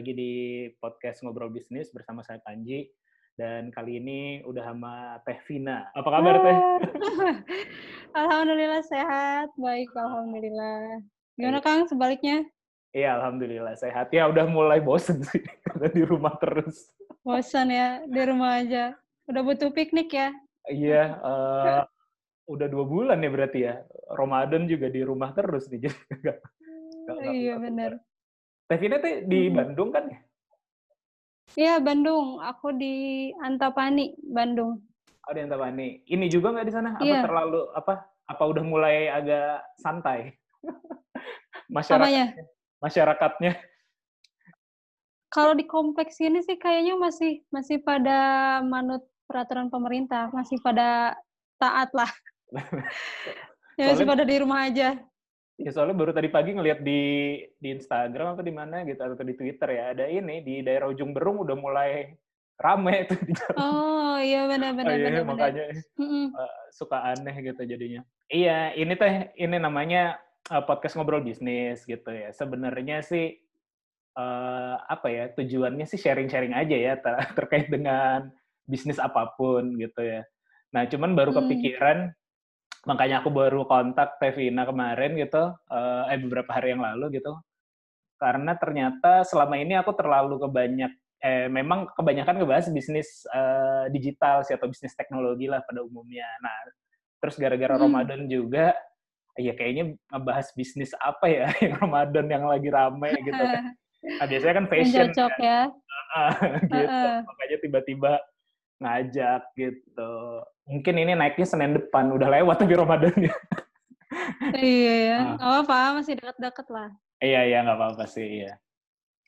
lagi di podcast Ngobrol Bisnis bersama saya Panji. Dan kali ini udah sama Teh Vina. Apa kabar Teh? Alhamdulillah sehat, baik alhamdulillah. Gimana Kang sebaliknya? Iya, Alhamdulillah sehat. Ya udah mulai bosen sih, karena di rumah terus. Bosan ya di rumah aja. Udah butuh piknik ya? Iya, eh, udah dua bulan ya berarti ya. Ramadan juga di rumah terus nih. nggak- nggak Iya benar. Teh Vina teh di Hmm. Bandung kan? ya? Iya Bandung, aku di Antapani, Bandung. Oh di Antapani. Ini juga nggak di sana? Apa Iya. terlalu apa? Apa udah mulai agak santai? Masyarakat, Apanya? masyarakatnya. Kalau di kompleks ini sih kayaknya masih masih pada manut peraturan pemerintah, masih pada taat lah. ya masih pada di rumah aja. Ya soalnya baru tadi pagi ngeliat di di Instagram apa di mana gitu atau di Twitter ya ada ini di daerah ujung Berung udah mulai rame tuh di jalan. Oh iya Oh benar-benar iya, benar-benar. makanya Mm-mm. eh, suka aneh gitu jadinya. Iya, ini teh ini namanya eh, podcast ngobrol bisnis gitu ya. Sebenarnya sih eh, apa ya tujuannya sih sharing-sharing aja ya ter- terkait dengan bisnis apa pun gitu ya. Nah, cuman baru Hmm. Makanya aku baru kontak Tevina kemarin gitu eh eh, beberapa hari yang lalu gitu. Karena ternyata selama ini aku terlalu kebanyak eh memang kebanyakan ngebahas bisnis eh, digital sih atau bisnis teknologi lah pada umumnya. Nah, terus gara-gara Hmm. Ramadan juga ya kayaknya ngebahas bisnis apa ya yang Ramadan yang lagi rame gitu kan. Nah, biasanya kan fashion cocok kan. ya. gitu. Heeh. Makanya tiba-tiba ngajak gitu. Mungkin ini naiknya Senin depan, udah lewat tapi Ramadannya. Iya ya. Ah. Nggak apa-apa, masih dekat-dekat lah. Iya, iya, nggak apa-apa sih, iya.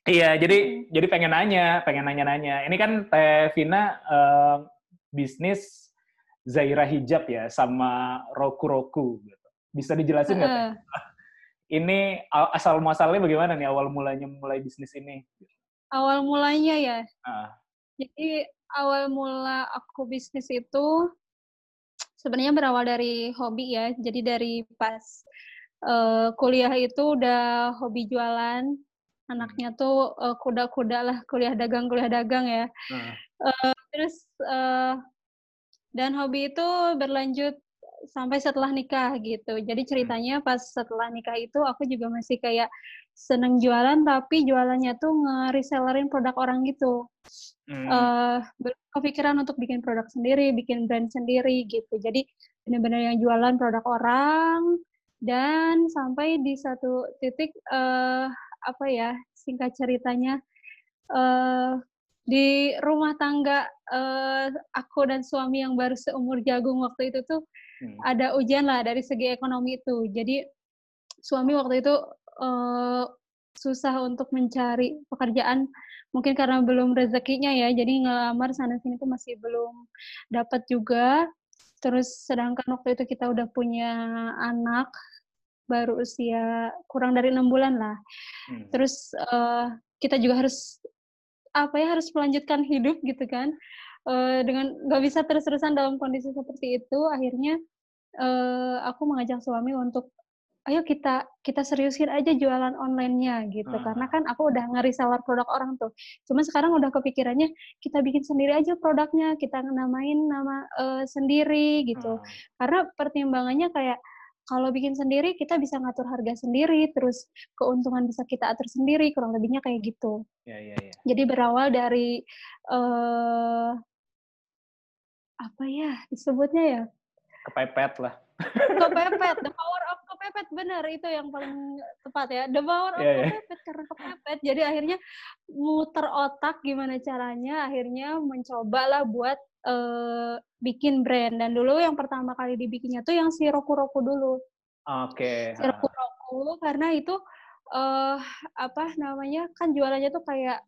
Iya, jadi jadi pengen nanya, pengen nanya-nanya. Ini kan Teh Vina eh, bisnis Zaira Hijab ya, sama Roku Roku. Gitu. Bisa dijelasin nggak? Teh? Heeh. Ini asal muasalnya bagaimana nih awal mulanya mulai bisnis ini? Awal mulanya ya. Ah. Jadi awal mula aku bisnis itu sebenarnya berawal dari hobi ya. Jadi dari pas eh, kuliah itu udah hobi jualan. Anaknya tuh eh, kuda-kuda lah, kuliah dagang, kuliah dagang ya. Nah, Terus eh, dan hobi itu berlanjut sampai setelah nikah gitu. Jadi ceritanya pas setelah nikah itu aku juga masih kayak seneng jualan tapi jualannya tuh nge-resellerin produk orang gitu. Hmm, belum kepikiran untuk bikin produk sendiri, bikin brand sendiri gitu. Jadi benar-benar yang jualan produk orang dan sampai di satu titik eh apa ya singkat ceritanya eh di rumah tangga eh aku dan suami yang baru seumur jagung waktu itu tuh hmm. ada ujian lah dari segi ekonomi itu. Jadi suami waktu itu eh, susah untuk mencari pekerjaan, mungkin karena belum rezekinya ya. Jadi ngelamar sana sini tuh masih belum dapat juga. Terus sedangkan waktu itu kita udah punya anak baru usia kurang dari enam bulan lah. hmm. Terus eh, kita juga harus apa ya harus melanjutkan hidup gitu kan Eh, dengan nggak bisa terus-terusan dalam kondisi seperti itu akhirnya eh, aku mengajak suami untuk ayo kita kita seriusin aja jualan online-nya gitu Ah. karena kan aku udah nge-reseller produk orang tuh cuma sekarang udah kepikirannya kita bikin sendiri aja produknya kita namain nama eh, sendiri gitu Ah. karena pertimbangannya kayak kalau bikin sendiri kita bisa ngatur harga sendiri terus keuntungan bisa kita atur sendiri kurang lebihnya kayak gitu Ya, ya, ya. jadi berawal dari eh apa ya disebutnya ya Kepepet lah. kepepet the power of kepepet benar itu yang paling tepat ya the power of Iya, iya. kepepet karena kepepet jadi akhirnya muter otak gimana caranya akhirnya mencobalah buat eh, bikin brand dan dulu yang pertama kali dibikinnya tuh yang si roku roku dulu Oke. si roku roku karena itu eh apa namanya kan jualannya tuh kayak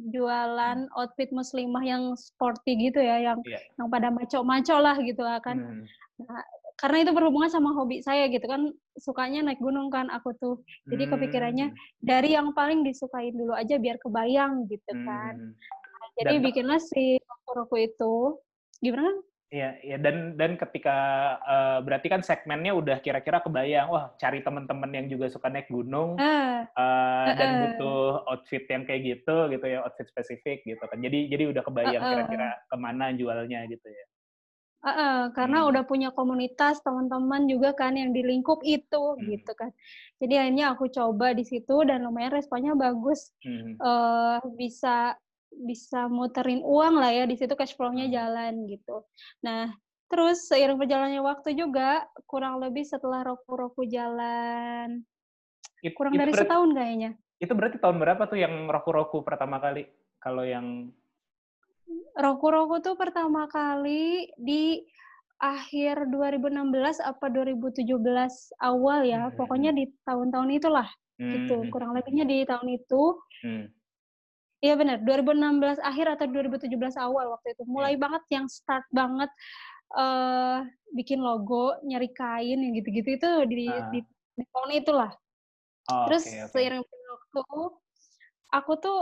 jualan outfit muslimah yang sporty gitu ya, yang Iya. yang pada maco-maco lah gitu lah kan. Hmm. Nah, karena itu berhubungan sama hobi saya gitu kan, sukanya naik gunung kan aku tuh. Jadi kepikirannya Hmm. dari yang paling disukain dulu aja biar kebayang gitu kan. Hmm. Jadi Dan- bikinlah si roku itu. Gimana? Iya, iya dan dan ketika eh, berarti kan segmennya udah kira-kira kebayang, wah cari teman-teman yang juga suka naik gunung Ah, eh, dan Heeh. butuh outfit yang kayak gitu gitu ya, outfit spesifik gitu kan. Jadi jadi udah kebayang Heeh. kira-kira ke mana jualnya gitu ya. Heeh, karena Hmm. udah punya komunitas teman-teman juga kan yang di lingkup itu Hmm. gitu kan. Jadi akhirnya aku coba di situ dan lumayan responnya bagus. Hmm. eh bisa bisa muterin uang lah ya di situ cash flow-nya Hmm. jalan gitu. Nah, terus seiring berjalannya waktu juga kurang lebih setelah roku-roku jalan It- kurang itu dari berarti, setahun kayaknya. itu berarti tahun berapa tuh yang roku-roku pertama kali? Kalau yang Roku-roku tuh pertama kali di akhir 2016 apa 2017 awal ya. Hmm. Pokoknya di tahun-tahun itulah gitu. Hmm. Kurang lebihnya di tahun itu. Hmm. Iya benar, 2016 akhir atau 2017 awal waktu itu. Mulai Iya. banget yang start banget eh bikin logo, nyari kain yang gitu-gitu itu di, Ah. di, di tahun itulah. Oh, Terus oke, oke. seiring waktu aku tuh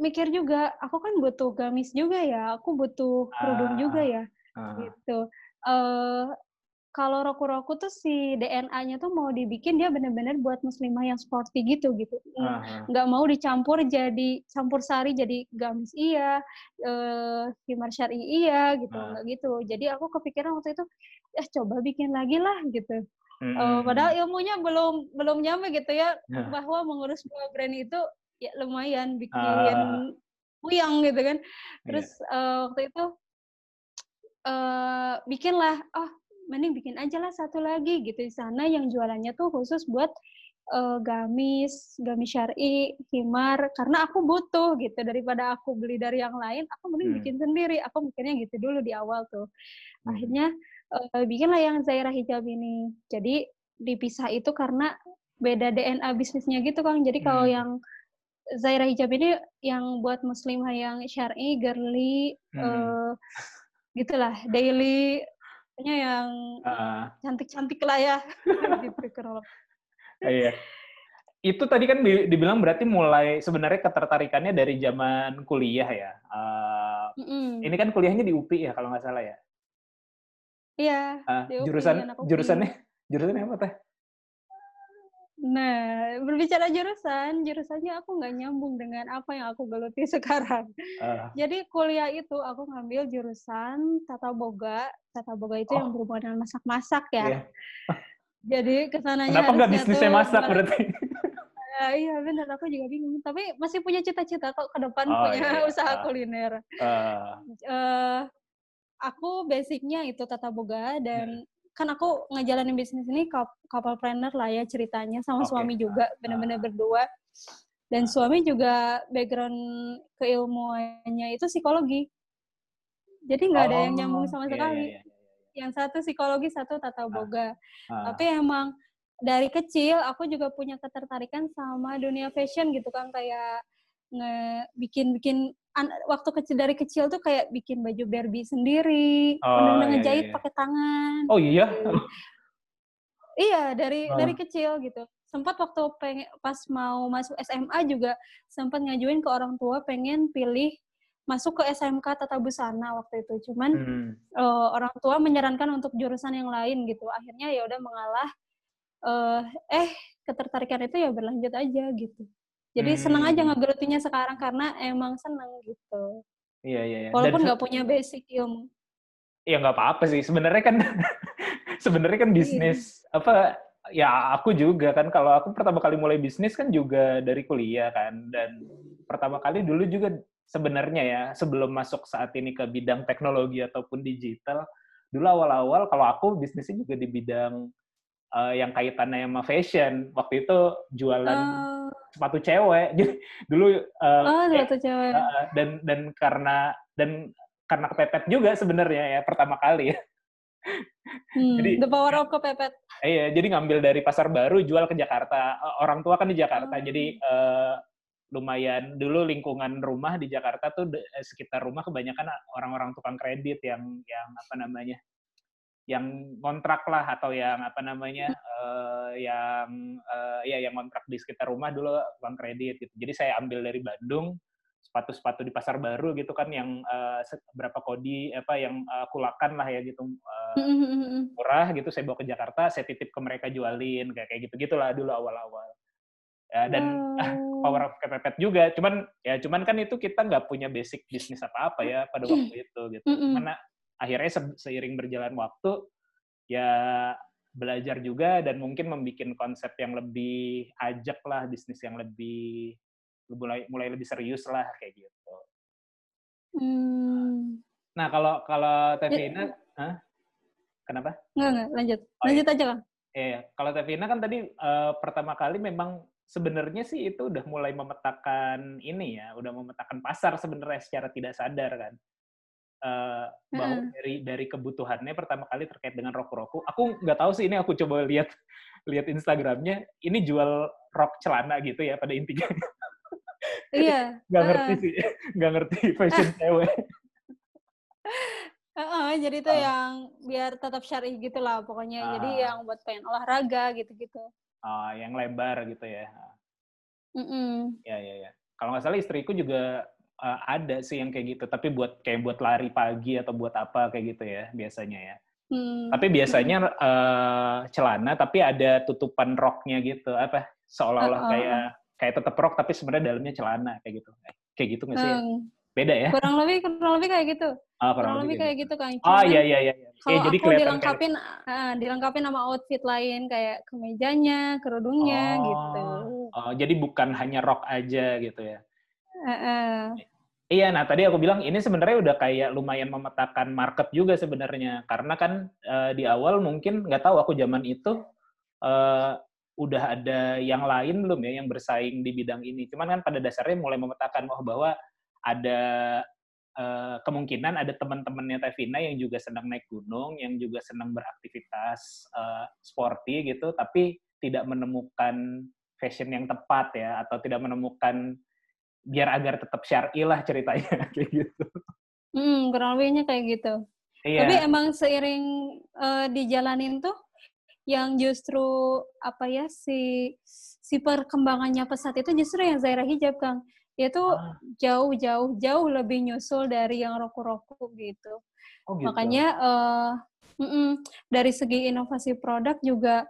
mikir juga, aku kan butuh gamis juga ya, aku butuh kerudung juga Ah. ya, Ah. gitu. Eh kalau roku-roku tuh si DNA-nya tuh mau dibikin dia bener-bener buat muslimah yang sporty gitu gitu. Nggak- Ah, ah. nggak mau dicampur jadi campur sari jadi gamis iya, eh himar syari iya gitu, Ah. nggak gitu. Jadi aku kepikiran waktu itu, eh coba bikin lagi lah gitu. Hmm, hmm, padahal ilmunya belum belum nyampe gitu ya Nah. bahwa mengurus dua brand itu ya lumayan bikin Ah. puyang gitu kan. Iya. Terus eh, waktu itu eh bikinlah, oh mending bikin aja lah satu lagi gitu di sana yang jualannya tuh khusus buat eh, gamis, gamis syari, himar karena aku butuh gitu daripada aku beli dari yang lain, aku mending Hmm. bikin sendiri. Aku mikirnya gitu dulu di awal tuh. Hmm. Akhirnya eh, bikinlah yang Zaira hijab ini. Jadi dipisah itu karena beda DNA bisnisnya gitu Kang. Jadi kalau Hmm. yang Zaira hijab ini yang buat muslimah yang syar'i, girly, Hmm. eh, gitulah, daily, pokoknya yang Ah, cantik-cantik lah ya, gitu kurang. Iya. Itu tadi kan di- dibilang berarti mulai sebenarnya ketertarikannya dari zaman kuliah ya. Eh, Mm-mm. ini kan kuliahnya di UPI ya kalau nggak salah ya. Iya, Ah, di UPI, jurusan UPI. jurusannya jurusannya apa teh? Nah, berbicara jurusan, jurusannya aku nggak nyambung dengan apa yang aku geluti sekarang. Ah, Jadi kuliah itu aku ngambil jurusan tata boga. Tata boga itu yang berhubungan dengan masak-masak ya. Oh. Iya. Jadi ke sananya Kenapa nggak bisnisnya masak ber- berarti? Ya, iya benar, aku juga bingung. Tapi masih punya cita-cita kok ke depan Oh, punya iya, iya. usaha Ah. kuliner. Ah, eh aku basicnya itu tata boga dan kan aku ngejalanin bisnis ini couple planner lah ya ceritanya sama Oke. suami juga benar-benar berdua. Dan suami juga background keilmuannya itu psikologi. Jadi nggak ada yang nyambung sama iya, sekali. Iya, iya, iya. yang satu psikologi satu tata boga. Ah, tapi emang dari kecil aku juga punya ketertarikan sama dunia fashion gitu kan kayak nge bikin bikin an- waktu kecil dari kecil tuh kayak bikin baju Barbie sendiri, Oh, iya, ngejahit iya. pakai tangan. Oh iya. Iya dari Ah. dari kecil gitu. Sempat waktu pengen pas mau masuk SMA juga sempat ngajuin ke orang tua pengen pilih masuk ke SMK Tata Busana waktu itu. Cuman Hmm. eh, orang tua menyarankan untuk jurusan yang lain gitu. Akhirnya ya udah mengalah. eh eh ketertarikan itu ya berlanjut aja gitu. Jadi senang aja Hmm. ngegelutinya sekarang karena emang senang gitu. Iya iya. iya. Walaupun nggak punya basic ilmu. ya nggak apa-apa sih. Sebenarnya kan sebenarnya kan bisnis apa ya aku juga kan kalau aku pertama kali mulai bisnis kan juga dari kuliah kan dan pertama kali dulu juga sebenarnya ya sebelum masuk saat ini ke bidang teknologi ataupun digital dulu awal-awal kalau aku bisnisnya juga di bidang eh, yang kaitannya sama fashion waktu itu jualan Oh, sepatu cewek jadi dulu eh, oh ya, satu cewek. Uh, dan dan karena dan karena kepepet juga sebenarnya ya pertama kali ya. Hmm, jadi- the power of kepepet. Iya, jadi ngambil dari pasar baru jual ke Jakarta. Uh, Orang tua kan di Jakarta, Oh. jadi uh, lumayan dulu lingkungan rumah di Jakarta tuh de- eh, sekitar rumah kebanyakan orang-orang tukang kredit yang yang apa namanya yang kontrak lah atau yang apa namanya eh, yang eh, ya yang kontrak di sekitar rumah dulu tukang kredit gitu. Jadi saya ambil dari Bandung sepatu-sepatu di pasar baru gitu kan yang se- berapa kodi apa yang eh, kulakan lah ya gitu mm. murah gitu saya bawa ke Jakarta saya titip ke mereka jualin kayak kayak gitu gitulah dulu awal-awal ya, dan Oh. power of kepepet juga cuman ya cuman kan itu kita nggak punya basic bisnis apa-apa ya pada waktu itu gitu mana akhirnya se- seiring berjalan waktu ya belajar juga dan mungkin membuat konsep yang lebih ajak lah bisnis yang lebih mulai mulai lebih serius lah kayak gitu Hmm. nah kalau kalau Tevina Hah? kenapa Enggak, enggak, lanjut. Oh, Lanjut aja, Kang. Iya, kalau Tevina kan tadi eh, pertama kali memang sebenarnya sih itu udah mulai memetakan ini ya, udah memetakan pasar sebenarnya secara tidak sadar kan. Eh, bahwa Heeh. dari dari kebutuhannya pertama kali terkait dengan rok-roku. Aku nggak tahu sih ini aku coba lihat lihat Instagramnya, ini jual rok celana gitu ya pada intinya. Iya. Nggak ngerti heeh. sih, nggak ngerti fashion cewek. Heeh, jadi itu Ah. yang biar tetap syar'i gitu lah pokoknya. Jadi Ah. yang buat pengen olahraga gitu-gitu. Ah, yang lebar gitu ya. Mm-mm. Ya, ya, ya. Kalau nggak salah istriku juga uh, ada sih yang kayak gitu, tapi buat kayak buat lari pagi atau buat apa kayak gitu ya biasanya ya. Hmm. Tapi biasanya uh, celana tapi ada tutupan roknya gitu, apa seolah-olah Uh, uh, kayak kayak tetap rok tapi sebenarnya dalamnya celana kayak gitu. Eh, Kayak gitu nggak sih? ya? Hmm. Beda ya? Kurang lebih kurang lebih kayak gitu. Ah, Kurang lebih kayak gitu kan. Oh iya iya iya. iya. Ya, Kalau jadi aku kelihatan kayak dilengkapin ah, dilengkapin sama outfit lain kayak kemejanya, kerudungnya Oh. gitu. oh, jadi bukan hanya rok aja gitu ya. Heeh. Iya, nah tadi aku bilang ini sebenarnya udah kayak lumayan memetakan market juga sebenarnya karena kan eh, di awal mungkin nggak tahu aku zaman itu eh, udah ada yang lain belum ya yang bersaing di bidang ini. Cuman kan pada dasarnya mulai memetakan oh, bahwa ada eh, kemungkinan ada teman-temannya Tevina yang juga sedang naik gunung, yang juga sedang beraktivitas eh, sporty gitu, tapi tidak menemukan fashion yang tepat ya atau tidak menemukan biar agar tetap syar'i lah ceritanya kayak gitu. Hmm, kurang lebihnya kayak gitu. Iya. Tapi emang seiring eh, dijalanin tuh yang justru apa ya si si perkembangannya pesat itu justru yang Zaira Hijab Kang. Dia tuh Ah. jauh jauh jauh lebih nyusul dari yang roku-roku gitu. oh, gitu. Makanya eh mm-mm, dari segi inovasi produk juga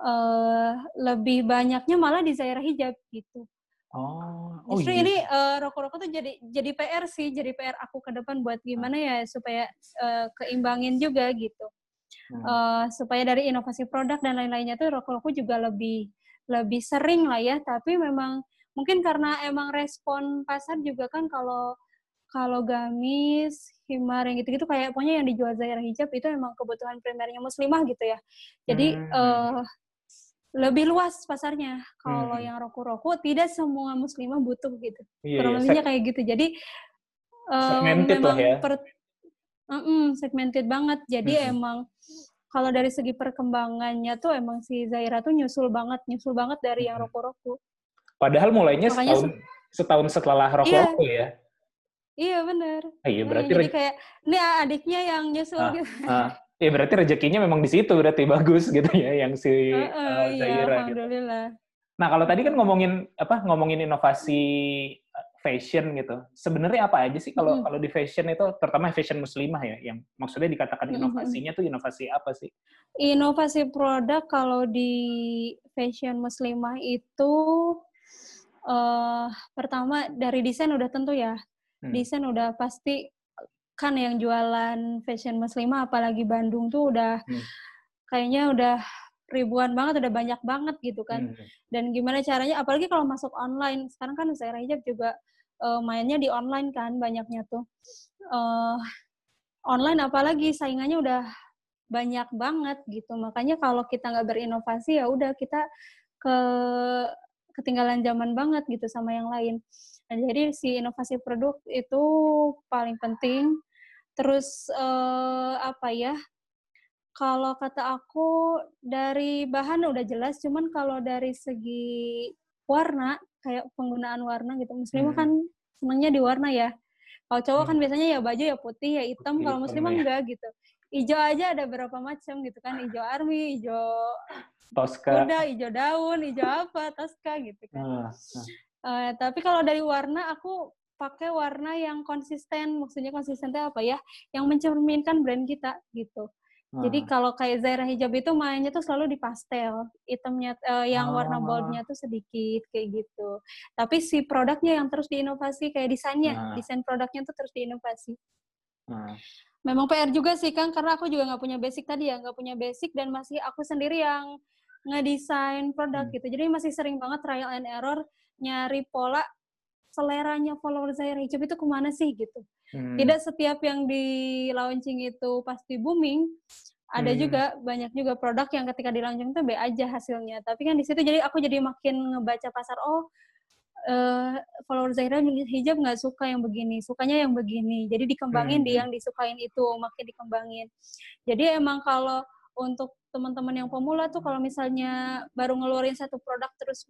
eh lebih banyaknya malah di Zaira Hijab gitu. Oh, oh Justru iya. ini eh, rokok-rokok tuh jadi jadi PR sih, jadi PR aku ke depan buat gimana ya supaya eh, keimbangin juga gitu. Hmm. Eh, supaya dari inovasi produk dan lain-lainnya tuh rokok-rokok juga lebih lebih sering lah ya, tapi memang mungkin karena emang respon pasar juga kan kalau kalau gamis, himar yang gitu-gitu kayak pokoknya yang dijual Zaira hijab itu emang kebutuhan primernya muslimah gitu ya. Jadi Hmm. eh, lebih luas pasarnya. Kalau Hmm. yang roku-roku tidak semua muslimah butuh gitu. Iya, Kurang iya. lebihnya kayak gitu. Jadi Segmented lah memang ya. per- Mm-mm, segmented banget. Jadi Mhm. emang kalau dari segi perkembangannya tuh emang si Zaira tuh nyusul banget, nyusul banget dari yang Mhm. roku-roku. Padahal mulainya Makanya setahun setahun setelah rokok ya. Iya bener. Ah, iya Nah, berarti jadi re- kayak ini adiknya yang nyusul Ah, gitu. ah, iya berarti rezekinya memang di situ berarti bagus gitu ya yang si eh, iya, Zaira gitu. alhamdulillah. Nah kalau tadi kan ngomongin apa ngomongin inovasi eh, fashion gitu. Sebenarnya apa aja sih kalau Mm-mm. kalau di fashion itu terutama fashion muslimah ya yang maksudnya dikatakan inovasinya tuh inovasi apa sih? Inovasi produk kalau di fashion muslimah itu eh pertama dari desain udah tentu ya. Hmm. Desain udah pasti kan yang jualan fashion muslimah apalagi Bandung tuh udah Hmm. kayaknya udah ribuan banget, udah banyak banget gitu kan. Hmm. Dan gimana caranya apalagi kalau masuk online. Sekarang kan Zaira Hijab juga eh, mainnya di online kan banyaknya tuh. eh online apalagi saingannya udah banyak banget gitu. Makanya kalau kita nggak berinovasi ya udah kita ke ketinggalan zaman banget gitu sama yang lain. Nah, jadi si inovasi produk itu paling penting. Terus eh, apa ya? Kalau kata aku dari bahan udah jelas, cuman kalau dari segi warna kayak penggunaan warna gitu. Muslimah Hmm. kan senangnya di warna ya. Kalau cowok kan Hmm. biasanya ya baju ya putih ya hitam. Kalau muslimah ya. enggak gitu. Ijo aja ada berapa macam gitu kan. Ijo army, ijo Tosca. kuda, ijo daun, ijo apa, toska gitu kan. Ah, ah. Eh, tapi kalau dari warna aku pakai warna yang konsisten. Maksudnya konsisten itu apa ya? Yang mencerminkan brand kita gitu. Jadi Ah. kalau kayak Zaira hijab itu mainnya tuh selalu di pastel, hitamnya eh, yang warna Oh. boldnya tuh sedikit kayak gitu. Tapi si produknya yang terus diinovasi kayak desainnya, Ah. desain produknya tuh terus diinovasi. Ah. Memang PR juga sih Kang, karena aku juga nggak punya basic tadi ya, nggak punya basic dan masih aku sendiri yang ngedesain produk Hmm. gitu. Jadi masih sering banget trial and error nyari pola seleranya follower Zaira hijab itu ke mana sih gitu. Hmm. Tidak setiap yang di launching itu pasti booming. Ada Hmm. juga banyak juga produk yang ketika di launching itu B aja hasilnya. Tapi kan di situ jadi aku jadi makin ngebaca pasar. Oh, eh, follower Zahira hijab nggak suka yang begini, sukanya yang begini. Jadi dikembangin di Hmm. yang disukain itu, makin dikembangin. Jadi emang kalau untuk teman-teman yang pemula tuh kalau misalnya baru ngeluarin satu produk terus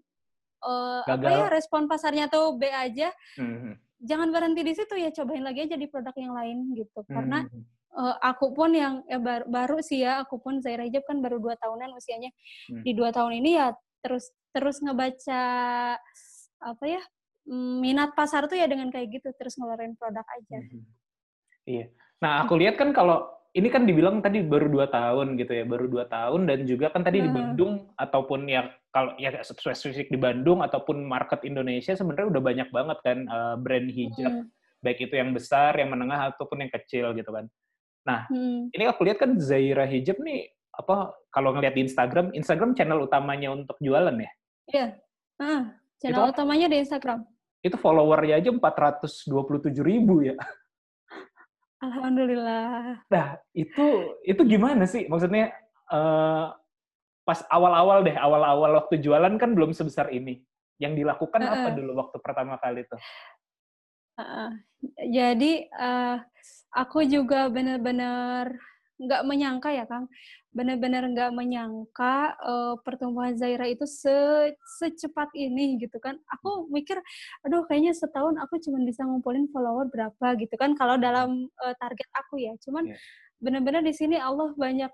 eh, apa ya respon pasarnya tuh B aja, Hmm. jangan berhenti di situ ya cobain lagi aja di produk yang lain gitu karena Hmm. eh, aku pun yang ya baru, baru sih ya aku pun Zaira Hijab kan baru dua tahunan usianya Hmm. di dua tahun ini ya terus terus ngebaca apa ya mm, minat pasar tuh ya dengan kayak gitu terus ngeluarin produk aja Mhm. Iya. Nah, aku lihat kan kalau ini kan dibilang tadi baru dua tahun gitu ya, baru dua tahun dan juga kan tadi di Heeh. Bandung ataupun ya kalau ya spesifik di Bandung ataupun market Indonesia sebenarnya udah banyak banget kan eh, brand hijab, Hmm, baik itu yang besar, yang menengah ataupun yang kecil gitu kan. hmm. Ini aku lihat kan Zaira Hijab nih apa kalau ngeliat di Instagram, Instagram channel utamanya untuk jualan ya. Iya. Ah, channel apa? utamanya di Instagram Itu followernya aja 427 ribu ya. Alhamdulillah Nah, itu itu gimana sih? Maksudnya eh, pas awal-awal deh, awal-awal waktu jualan kan belum sebesar ini. Yang dilakukan apa Heeh. dulu waktu pertama kali itu? Heeh. Jadi eh, aku juga benar-benar nggak menyangka ya Kang, benar-benar nggak menyangka eh, pertumbuhan Zaira itu se- secepat ini gitu kan. Aku mikir, aduh kayaknya setahun aku cuma bisa ngumpulin follower berapa gitu kan. Kalau dalam eh, target aku ya, cuman Iya. benar-benar di sini Allah banyak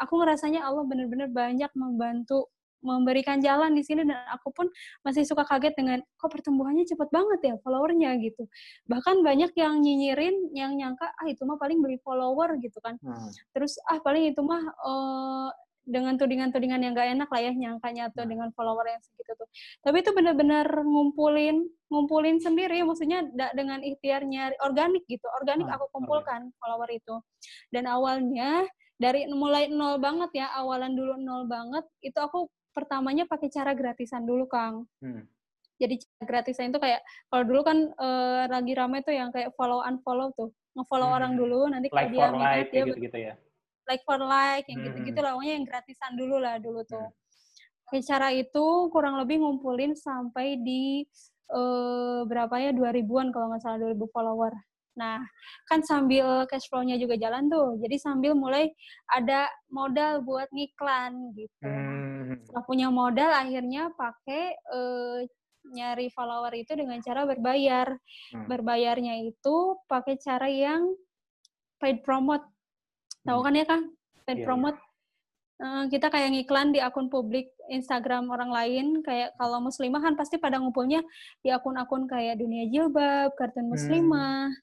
aku ngerasanya Allah benar-benar banyak membantu memberikan jalan di sini dan aku pun masih suka kaget dengan kok pertumbuhannya cepat banget ya followernya? gitu. Bahkan banyak yang nyinyirin yang nyangka ah itu mah paling beli follower gitu kan. Hmm. terus ah paling itu mah eh, dengan tudingan-tudingan yang gak enak lah ya nyangkanya tuh Nah. dengan follower yang segitu tuh. Tapi itu benar-benar ngumpulin ngumpulin sendiri maksudnya da- dengan ikhtiarnya organik gitu organik Ah, aku kumpulkan follower itu. Dan awalnya dari mulai nol banget ya awalan dulu nol banget itu aku pertamanya pakai cara gratisan dulu Kang Hmm. jadi cara gratisan itu kayak kalau dulu kan eh, lagi rame tuh yang kayak follow unfollow tuh ngefollow Hmm. orang dulu nanti kalau Like dia for minat like dia kayak gitu-gitu ya. like for like yang Hmm. gitu-gitu lah pokoknya yang gratisan dulu lah dulu tuh Hmm. Kayak cara itu kurang lebih ngumpulin sampai di eh, berapa ya 2000-an kalau nggak salah 2000 follower nah kan sambil cash flow-nya juga jalan tuh jadi sambil mulai ada modal buat ngiklan gitu Hmm. Setelah punya modal akhirnya pakai eh, nyari follower itu dengan cara berbayar Hmm. berbayarnya itu pakai cara yang paid promote tahu Hmm. kan ya kang paid Iya, iya. promote Eh, kita kayak ngiklan di akun publik Instagram orang lain kayak kalau muslimah kan pasti pada ngumpulnya di akun-akun kayak dunia jilbab kartun Hmm. muslimah Hmm.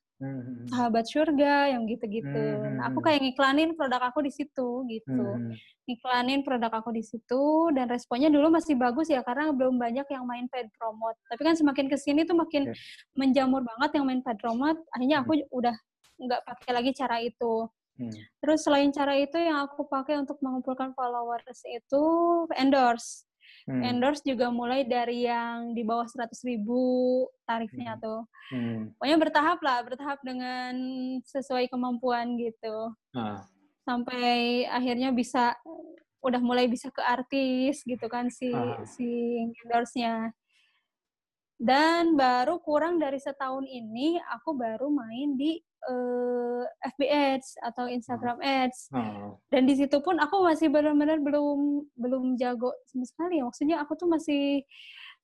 Sahabat surga yang gitu-gitu Hmm, nah, aku hmm, kayak ngiklanin produk aku di situ gitu Hmm. iklanin produk aku di situ dan responnya dulu masih bagus ya karena belum banyak yang main paid promote. Tapi kan semakin ke sini tuh makin Oke. menjamur banget yang main paid promote. Akhirnya aku udah nggak pakai lagi cara itu. Hmm. Terus selain cara itu yang aku pakai untuk mengumpulkan followers itu endorse. Hmm. Endorse juga mulai dari yang di bawah 100 ribu tarifnya Hmm. tuh. Hmm. Pokoknya bertahap lah, bertahap dengan sesuai kemampuan gitu Nah. sampai akhirnya bisa udah mulai bisa ke artis gitu kan si Ah. si endorse-nya. Dan baru kurang dari setahun ini aku baru main di eh, FB Ads atau Instagram Ads. Oh. Dan di situ pun aku masih benar-benar belum belum jago sama sekali. Maksudnya aku tuh masih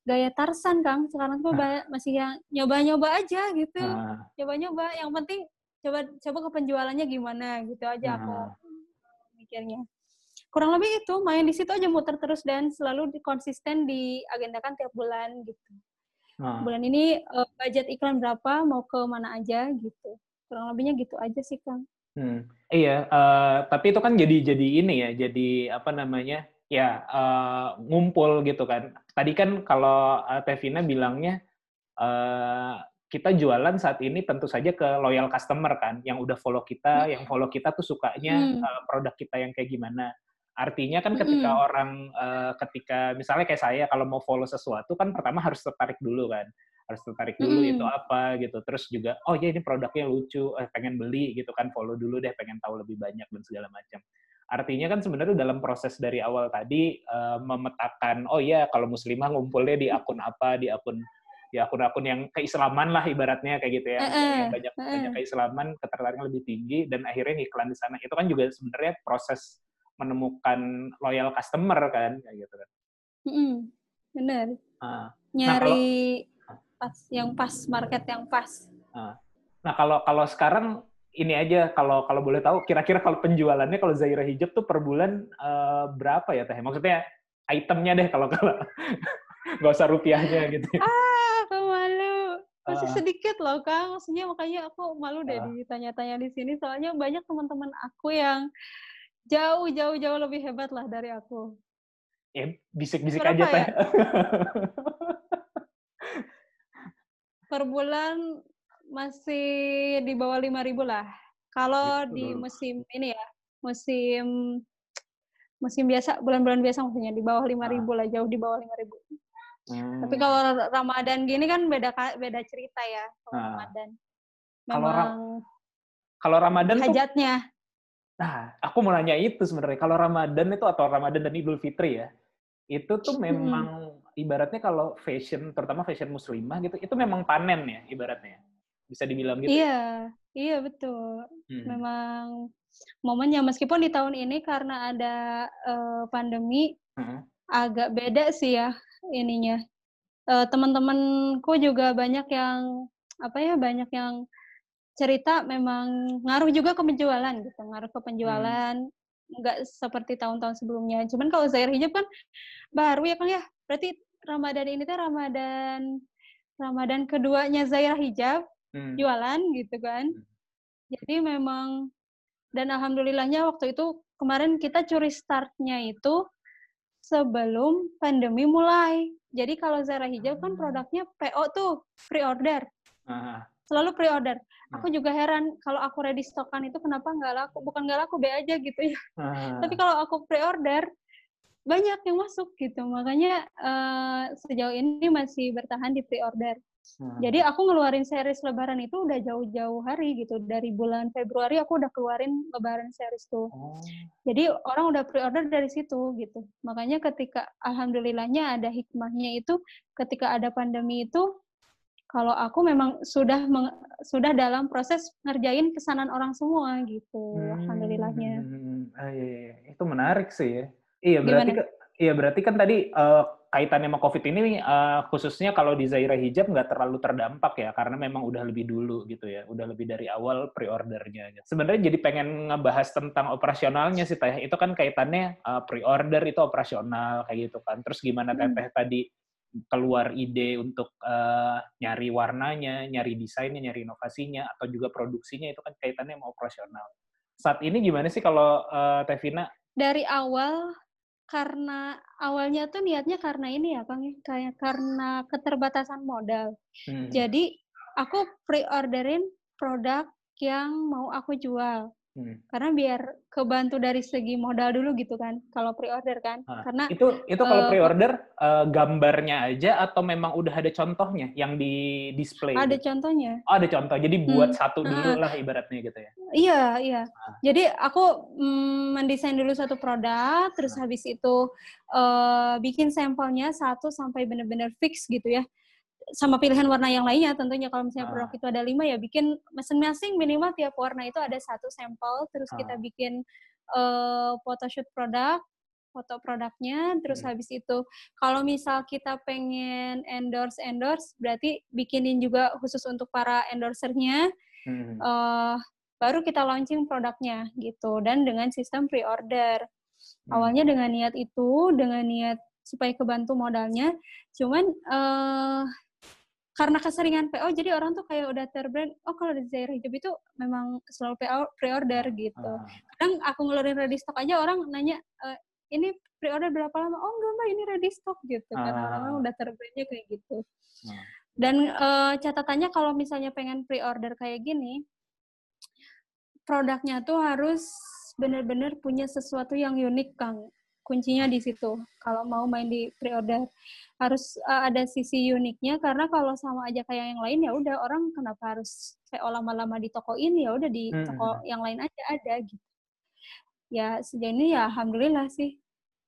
gaya Tarsan Kang sekarang tuh ba- masih yang nyoba-nyoba aja gitu Ah, nyoba-nyoba yang penting coba coba ke penjualannya gimana gitu aja aku Ah. mikirnya kurang lebih itu main di situ aja muter terus dan selalu di- konsisten diagendakan tiap bulan gitu ah. bulan ini eh, budget iklan berapa mau ke mana aja gitu kurang lebihnya gitu aja sih Kang Hmm, iya, eh, tapi itu kan jadi jadi ini ya, jadi apa namanya? Ya eh, ngumpul gitu kan. Tadi kan kalau eh, Tevina bilangnya eh, kita jualan saat ini tentu saja ke loyal customer kan, yang udah follow kita, yang follow kita tuh sukanya Hmm. eh, produk kita yang kayak gimana. Artinya kan ketika Mm-mm. orang eh, ketika misalnya kayak saya kalau mau follow sesuatu kan pertama harus tertarik dulu kan. Harus tertarik dulu Mm-mm. itu apa gitu. Terus juga oh ya ini produknya lucu, eh, pengen beli gitu kan, follow dulu deh, pengen tahu lebih banyak dan segala macam. Artinya kan sebenarnya dalam proses dari awal tadi eh, memetakan oh ya kalau muslimah ngumpulnya di akun apa, di akun di akun-akun yang keislaman lah ibaratnya kayak gitu ya. Eh, eh, Yang banyak eh, banyak keislaman, ketertarikan lebih tinggi dan akhirnya iklan di sana. Itu kan juga sebenarnya proses menemukan loyal customer kan kayak gitu kan. Mm-mm, bener Ah. nyari pas yang pas market yang pas Nah kalau kalau sekarang ini aja kalau kalau boleh tahu kira-kira kalau penjualannya kalau Zaira Hijab tuh per bulan eh, berapa ya teh? Maksudnya itemnya deh kalau kalau nggak usah rupiahnya gitu. ah aku malu masih Ah. sedikit loh kang maksudnya makanya aku malu deh Ah. ditanya-tanya di sini soalnya banyak teman-teman aku yang jauh jauh jauh lebih hebat lah dari aku Ya bisik-bisik aja teh. per bulan masih di bawah 5000 lah kalau Gitu di musim ini ya musim musim biasa bulan-bulan biasa maksudnya di bawah 5000 lah jauh di bawah 5000 Hmm. Tapi kalau Ramadan gini kan beda beda cerita ya kalau Ah. Ramadan. Kalau Ra- Memang kalau Ramadan tuh hajatnya. Nah, aku mau nanya itu sebenarnya. Kalau Ramadan itu atau Ramadan dan Idul Fitri ya, itu tuh memang ibaratnya kalau fashion, terutama fashion muslimah gitu, itu memang panen ya ibaratnya. Bisa dibilang gitu. ya? Iya, iya betul. Hmm. Memang momennya meskipun di tahun ini karena ada eh, pandemi Hmm. agak beda sih ya ininya. Eh, teman-temanku juga banyak yang apa ya banyak yang cerita memang ngaruh juga ke penjualan gitu, ngaruh ke penjualan nggak seperti tahun-tahun sebelumnya. Cuman kalau Zair Hijab kan baru ya Kang ya. Berarti Ramadan ini tuh Ramadan Ramadan keduanya Zaira Hijab Hmm. jualan gitu kan. Hmm. Jadi memang dan alhamdulillahnya waktu itu kemarin kita curi startnya itu sebelum pandemi mulai. Jadi kalau Zara Hijab kan Ah. produknya PO tuh, pre-order. Ah, Selalu pre-order. Aku juga heran kalau aku ready stockan itu kenapa nggak laku. Bukan nggak laku, be aja gitu ya. ah. Tapi kalau aku pre-order, banyak yang masuk gitu. Makanya eh, sejauh ini masih bertahan di pre-order. Hmm. Jadi aku ngeluarin series lebaran itu udah jauh-jauh hari gitu. Dari bulan Februari aku udah keluarin lebaran series tuh. Oh. Jadi orang udah pre-order dari situ gitu. Makanya ketika alhamdulillahnya ada hikmahnya itu ketika ada pandemi itu kalau aku memang sudah meng- sudah dalam proses ngerjain pesanan orang semua gitu. Alhamdulillahnya. Hmm, ah, iya, iya, iya. Itu menarik sih ya. Iya berarti Gimana? ke- iya berarti kan tadi eh, kaitannya sama COVID ini eh, khususnya kalau di Zaira Hijab nggak terlalu terdampak ya karena memang udah lebih dulu gitu ya, udah lebih dari awal pre-ordernya. gitu. Sebenarnya jadi pengen ngebahas tentang operasionalnya sih Teh. Itu kan kaitannya eh, pre-order itu operasional kayak gitu kan. Terus gimana Hmm. Teteh tadi keluar ide untuk eh, nyari warnanya, nyari desainnya, nyari inovasinya, atau juga produksinya itu kan kaitannya sama operasional. Saat ini gimana sih kalau eh, Teh Vina? Dari awal karena awalnya tuh niatnya karena ini ya Kang ya, kayak karena keterbatasan modal. Hmm. Jadi aku pre-orderin produk yang mau aku jual. Hmm. Karena biar kebantu dari segi modal dulu gitu kan, kalau pre-order kan. Ah, Karena itu itu kalau eh, pre-order eh, gambarnya aja atau memang udah ada contohnya yang di display? ada gitu? contohnya. Oh, ada contoh. Jadi buat Hmm, satu dulu ah. lah ibaratnya gitu ya. Iya, iya. Ah. Jadi aku mm, mendesain dulu satu produk, terus Ah. habis itu eh, bikin sampelnya satu sampai benar-benar fix gitu ya. Sama pilihan warna yang lainnya tentunya kalau misalnya Ah. produk itu ada lima ya bikin masing-masing minimal tiap warna itu ada satu sampel, terus kita Ah. bikin eh, photoshoot produk, foto produknya, terus Hmm. habis itu kalau misal kita pengen endorse endorse, berarti bikinin juga khusus untuk para endorsernya, Hmm. eh baru kita launching produknya gitu dan dengan sistem pre-order. Hmm. Awalnya dengan niat itu, dengan niat supaya kebantu modalnya, cuman eh karena keseringan PO jadi orang tuh kayak udah terbrand, oh kalau di Zaira Hijab itu memang selalu PO pre-order gitu. Ah. Kadang aku ngeluarin ready stock aja orang nanya, "Eh, ini pre-order berapa lama? Oh enggak mbak, ini ready stock gitu. Karena Ah. orang udah terbrandnya kayak gitu. Ah. Dan eh, catatannya kalau misalnya pengen pre-order kayak gini, produknya tuh harus benar-benar punya sesuatu yang unik, Kang. Kuncinya di situ. Kalau mau main di pre-order harus uh, ada sisi uniknya karena kalau sama aja kayak yang lain ya udah orang kenapa harus PO lama-lama di toko ini ya udah di Hmm. toko yang lain aja ada gitu. Ya sejauh ini ya alhamdulillah sih.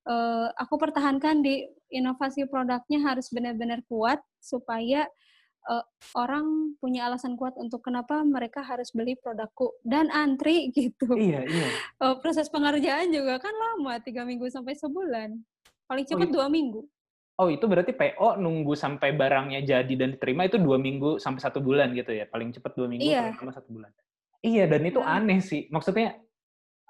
Eh, aku pertahankan di inovasi produknya harus benar-benar kuat supaya eh, orang punya alasan kuat untuk kenapa mereka harus beli produkku dan antri gitu. Iya, iya. Eh, proses pengerjaan juga kan lama tiga minggu sampai sebulan. Paling cepat itu- dua minggu. Oh, itu berarti PO nunggu sampai barangnya jadi dan diterima itu dua minggu sampai satu bulan gitu ya? Paling cepat dua minggu, Iya. lama satu bulan. Iya, dan itu Nah. aneh sih. Maksudnya,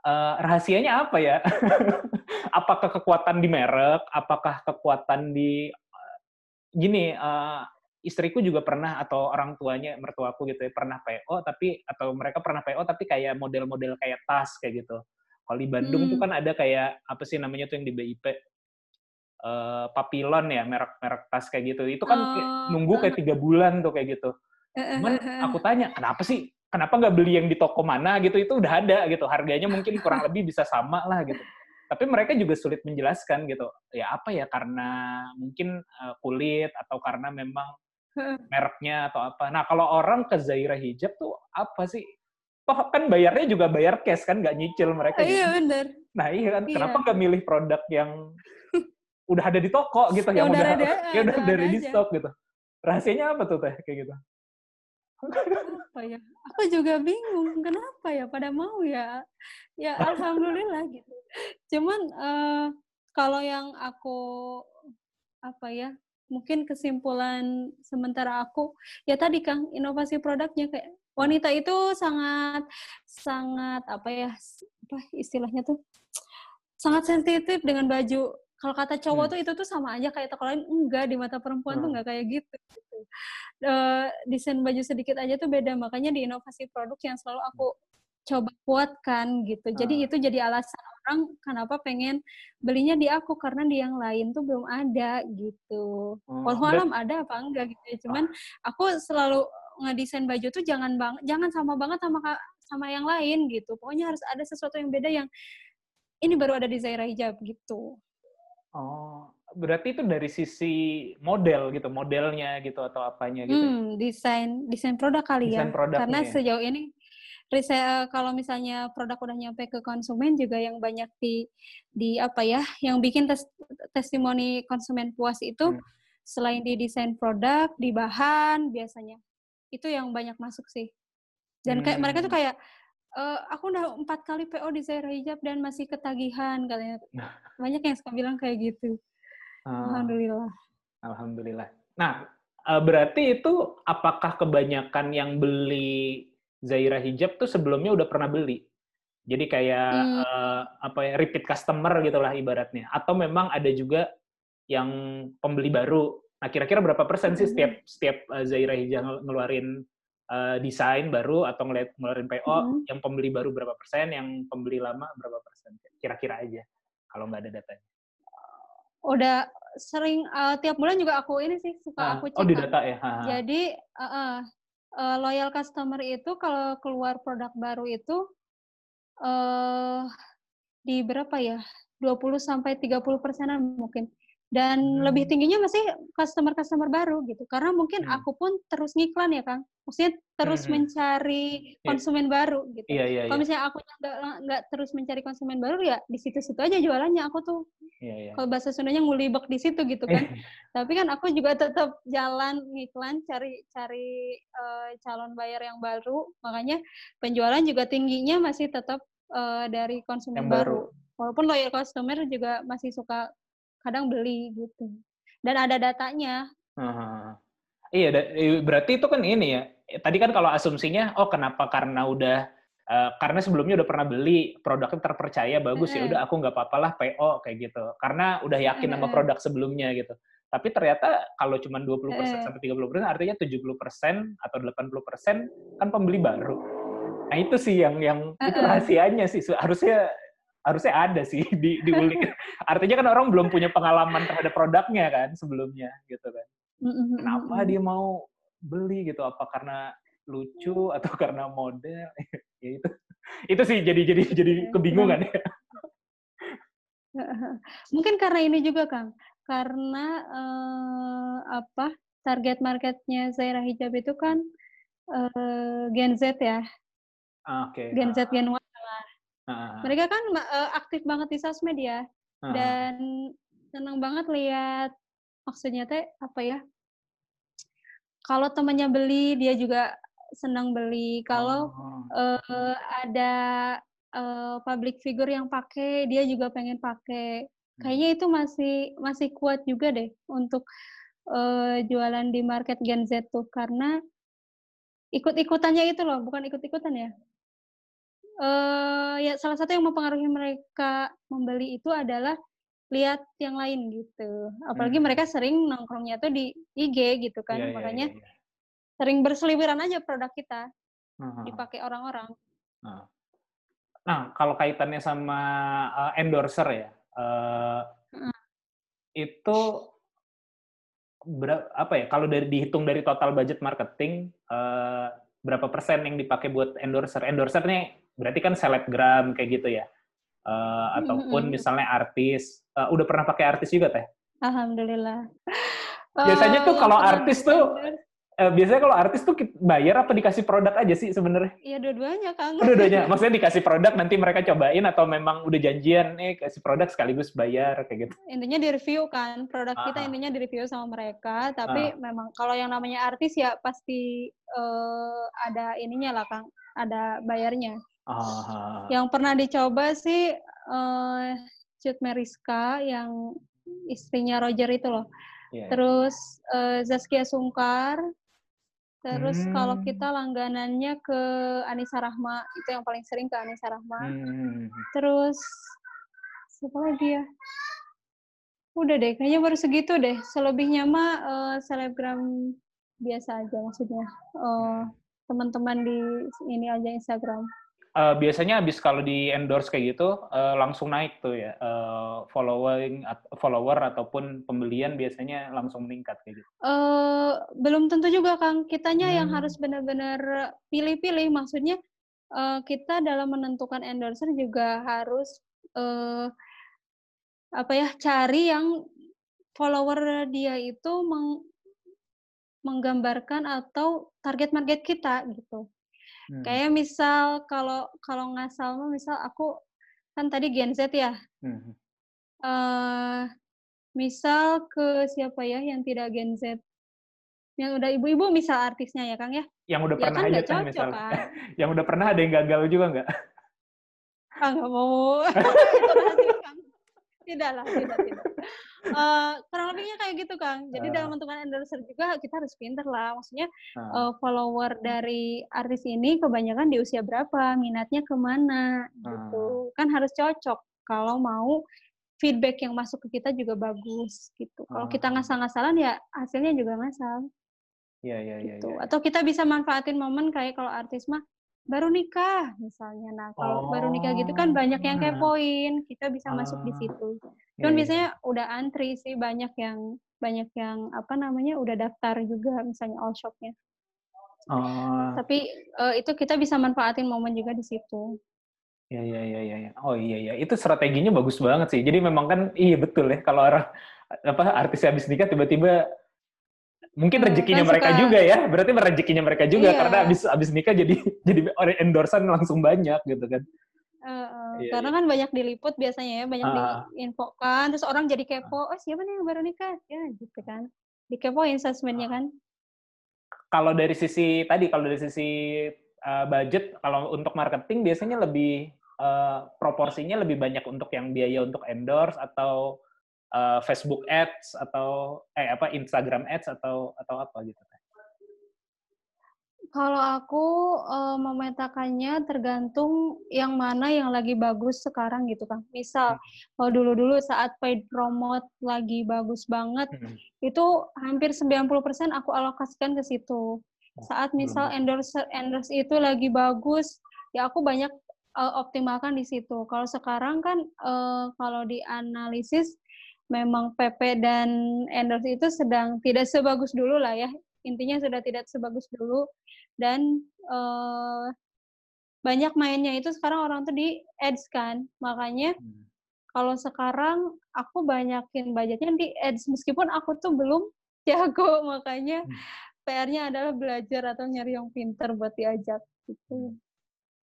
eh, rahasianya apa ya? apakah kekuatan di merek? Apakah kekuatan di... gini, eh, istriku juga pernah, atau orang tuanya, mertuaku gitu ya, pernah PO, tapi atau mereka pernah PO, tapi kayak model-model kayak tas, kayak gitu. Kalau di Bandung tuh Hmm. kan ada kayak, apa sih namanya tuh yang di BIP? eh Papillon ya merek-merek tas kayak gitu. Itu kan Oh, nunggu kayak tiga bulan tuh kayak gitu. Cuman aku tanya kenapa sih? Kenapa nggak beli yang di toko mana? Gitu itu udah ada gitu. Harganya mungkin kurang lebih bisa sama lah gitu. Tapi mereka juga sulit menjelaskan gitu. Ya apa ya karena mungkin eh, kulit atau karena memang mereknya atau apa nah kalau orang ke Zaira Hijab tuh apa sih toh kan bayarnya juga bayar cash kan nggak nyicil mereka gitu. Iya bener. Nah iya kan, Iya. kenapa nggak milih produk yang udah ada di toko gitu, Ya yang udah ada, ya udah dari di stok gitu. Rahasianya apa tuh teh kayak gitu? Apa ya? Aku juga bingung kenapa ya pada mau ya. Ya alhamdulillah gitu. Cuman eh, kalau yang aku apa ya? Mungkin kesimpulan sementara aku ya tadi Kang inovasi produknya kayak wanita itu sangat sangat apa ya? Apa istilahnya tuh? Sangat sensitif dengan baju. Kalau kata cowok Hmm. tuh itu tuh sama aja kayak toko lain enggak di mata perempuan tuh Hmm. enggak kayak gitu. gitu. Eh, desain baju sedikit aja tuh beda makanya di inovasi produk yang selalu aku coba kuatkan gitu jadi Ah. itu jadi alasan orang kenapa pengen belinya di aku karena di yang lain tuh belum ada gitu Oh, walau dan- alam ada apa enggak gitu ya cuman aku selalu ngedesain baju tuh jangan bang jangan sama banget sama sama yang lain gitu pokoknya harus ada sesuatu yang beda yang ini baru ada di Zaira Hijab gitu Oh, berarti itu dari sisi model gitu, modelnya gitu atau apanya gitu. ya? Hmm, desain desain produk kali Desain ya. Karena ya. sejauh ini riset kalau misalnya produk udah nyampe ke konsumen juga yang banyak di di apa ya, yang bikin tes, testimoni konsumen puas itu Hmm. selain di desain produk, di bahan biasanya. Itu yang banyak masuk sih. Dan kayak mereka tuh Hmm. kayak "Eh, aku udah empat kali PO di Zaira Hijab dan masih ketagihan katanya. Banyak yang suka bilang kayak gitu. Ah. Alhamdulillah. Alhamdulillah. Nah, eh, berarti itu apakah kebanyakan yang beli Zaira Hijab tuh sebelumnya udah pernah beli? Jadi kayak Hmm. eh, apa ya repeat customer gitulah ibaratnya. Atau memang ada juga yang pembeli baru. Nah, kira-kira berapa persen sih Hmm. setiap setiap eh, Zaira Hijab ngel- ngeluarin eh, desain baru atau ngeliat ngeluarin PO, Hmm. yang pembeli baru berapa persen, yang pembeli lama berapa persen? Kira-kira aja kalau nggak ada datanya. Udah sering eh, tiap bulan juga aku ini sih suka Ah, aku cek. oh, di data ya? Ha, ha. Jadi eh, eh, eh, loyal customer itu kalau keluar produk baru itu eh di berapa ya? 20 sampai 30 persenan mungkin. Dan Hmm. lebih tingginya masih customer-customer baru gitu. Karena mungkin Hmm. aku pun terus ngiklan ya, Kang. Maksudnya terus Hmm. mencari Iya. konsumen baru gitu. Iya, iya, Kalau iya. misalnya aku nggak nggak terus mencari konsumen baru ya di situ-situ aja jualannya aku tuh. Iya, iya. Kalau bahasa Sundanya ngulibek di situ gitu kan. Tapi kan aku juga tetap jalan ngiklan cari cari eh, calon bayar yang baru. Makanya penjualan juga tingginya masih tetap eh, dari konsumen Yang baru. baru. Walaupun loyal customer juga masih suka kadang beli gitu. Dan ada datanya. Heeh. Iya, berarti itu kan ini ya. Tadi kan kalau asumsinya, oh kenapa karena udah eh, karena sebelumnya udah pernah beli produknya terpercaya bagus ya udah aku nggak apa-apalah PO kayak gitu karena udah yakin sama Mm-mm. produk sebelumnya gitu tapi ternyata kalau cuma 20% Mm-mm. sampai 30% artinya 70% atau 80% kan pembeli baru nah itu sih yang yang itu rahasianya sih harusnya harusnya ada sih di diulik. Artinya kan orang belum punya pengalaman terhadap produknya kan sebelumnya gitu kan. Kenapa dia mau beli gitu? Apa karena lucu atau karena model? Ya itu. Itu sih jadi jadi jadi Iya, kebingungan ya. Mungkin karena ini juga, Kang. Karena eh, apa? Target marketnya Zaira Hijab itu kan eh, Gen Z ya, oke. Gen Z Gen Y. Mereka kan eh, aktif banget di sosmed ya, ah. dan senang banget lihat maksudnya teh apa ya? Kalau temannya beli, dia juga senang beli. Kalau Oh, eh, ada eh, public figure yang pakai, dia juga pengen pakai. Kayaknya itu masih masih kuat juga deh untuk eh, jualan di market Gen Z tuh karena ikut-ikutannya itu loh, bukan ikut-ikutan ya. Eh ya salah satu yang mempengaruhi mereka membeli itu adalah lihat yang lain gitu. Apalagi Hmm. mereka sering nongkrongnya tuh di IG gitu kan, iya, iya, makanya iya, iya. sering berseliweran aja produk kita ah. dipakai orang-orang. Nah, kalau kaitannya sama uh, endorser ya, uh, Heeh. itu berapa apa ya? Kalau dari dihitung dari total budget marketing, uh, berapa persen yang dipakai buat endorser? Endorser nih berarti kan selebgram kayak gitu ya, Uh, ataupun Mm-mm. misalnya artis. Uh, udah pernah pakai artis juga teh? Alhamdulillah. Biasanya Eh, tuh yang kalau artis tuh Eh, biasanya kalau artis tuh bayar apa dikasih produk aja sih sebenarnya? ya dua-duanya Kang. Dua-duanya. Maksudnya dikasih produk nanti mereka cobain atau memang udah janjian nih kasih produk sekaligus bayar kayak gitu. Intinya di review kan, produk kita Ah. intinya di review sama mereka, tapi memang kalau yang namanya artis ya pasti eh, ada ininya lah Kang, ada bayarnya. Ah, Yang pernah dicoba sih eh Cut Meriska yang istrinya Roger itu loh. iya. Terus eh, Zaskia Sungkar. Terus kalau Hmm. kita langganannya ke Anissa Rahma, itu yang paling sering ke Anissa Rahma. Hmm. Terus siapa lagi ya? Udah deh, kayaknya baru segitu deh. Selebihnya mah eh, selebgram biasa aja maksudnya. Eh, teman-teman di ini aja Instagram. Eh, biasanya habis kalau di endorse kayak gitu eh, langsung naik tuh ya eh, following follower ataupun pembelian biasanya langsung meningkat kayak gitu. eh belum tentu juga Kang, kitanya yang Hmm. harus benar-benar pilih-pilih. Maksudnya eh, kita dalam menentukan endorser juga harus eh, apa ya cari yang follower dia itu meng- menggambarkan atau target market kita gitu. Hmm. Kayak misal kalau kalau nggak salah misal aku kan tadi Gen Z ya. Hmm. eh misal ke siapa ya yang tidak Gen Z? Yang udah ibu-ibu misal artisnya ya Kang ya? Yang udah Ya pernah kan aja kan misalnya. kan? Yang udah pernah ada yang gagal juga nggak? Ah nggak mau. Itu rahasia, Kang. Tidak lah, tidak, tidak. Eh, kurang lebihnya kayak gitu Kang. Jadi Ah. dalam menentukan endorser juga kita harus pinter lah. Maksudnya Nah, eh, follower dari artis ini kebanyakan di usia berapa, minatnya ke mana, gitu. Kan harus cocok kalau mau feedback yang masuk ke kita juga bagus, gitu. Kalau kita Ah. ngasal-ngasalan ya hasilnya juga ngasal, Iya, iya, iya. gitu. iya. Atau kita bisa manfaatin momen kayak kalau artis mah baru nikah misalnya. Nah, kalau baru nikah gitu kan banyak yang Oh. kepoin, kita bisa masuk di Ah. situ. Iya, Cuman iya. biasanya udah antri sih banyak yang banyak yang apa namanya udah daftar juga misalnya all shopnya. Oh, Tapi eh, itu kita bisa manfaatin momen juga di situ. Iya, iya, iya, iya. iya. Oh iya, iya. Itu strateginya bagus banget sih. Jadi memang kan, iya betul ya, kalau orang, apa, artis habis nikah tiba-tiba, mungkin Hmm, rezekinya kan mereka suka- juga ya. Berarti rezekinya mereka juga, Iya. karena habis habis nikah jadi jadi orang endorsan langsung banyak gitu kan. Eh, Iya, karena kan banyak diliput biasanya ya, banyak Ah. diinfokan, terus orang jadi kepo, oh siapa nih yang baru nikah? Ya gitu kan. Dikepoin sosmednya kan. Kalau dari sisi, tadi, kalau dari sisi uh, budget, kalau untuk marketing biasanya lebih eh, proporsinya lebih banyak untuk yang biaya untuk endorse atau eh, Facebook Ads atau eh apa Instagram Ads atau atau apa gitu? Kalau aku eh, memetakannya tergantung yang mana yang lagi bagus sekarang gitu kan. Misal kalau dulu-dulu saat paid promote lagi bagus banget, Hmm. itu hampir 90% aku alokasikan ke situ. Saat misal belum. endorse endorse itu lagi bagus, ya aku banyak eh, optimalkan di situ. Kalau sekarang kan eh, kalau dianalisis memang PP dan endorse itu sedang tidak sebagus dulu lah ya. Intinya sudah tidak sebagus dulu dan eh, banyak mainnya itu sekarang orang tuh di ads kan. Makanya Hmm. kalau sekarang aku banyakin budgetnya di ads meskipun aku tuh belum jago makanya Hmm. PR-nya adalah belajar atau nyari yang pinter buat diajak gitu.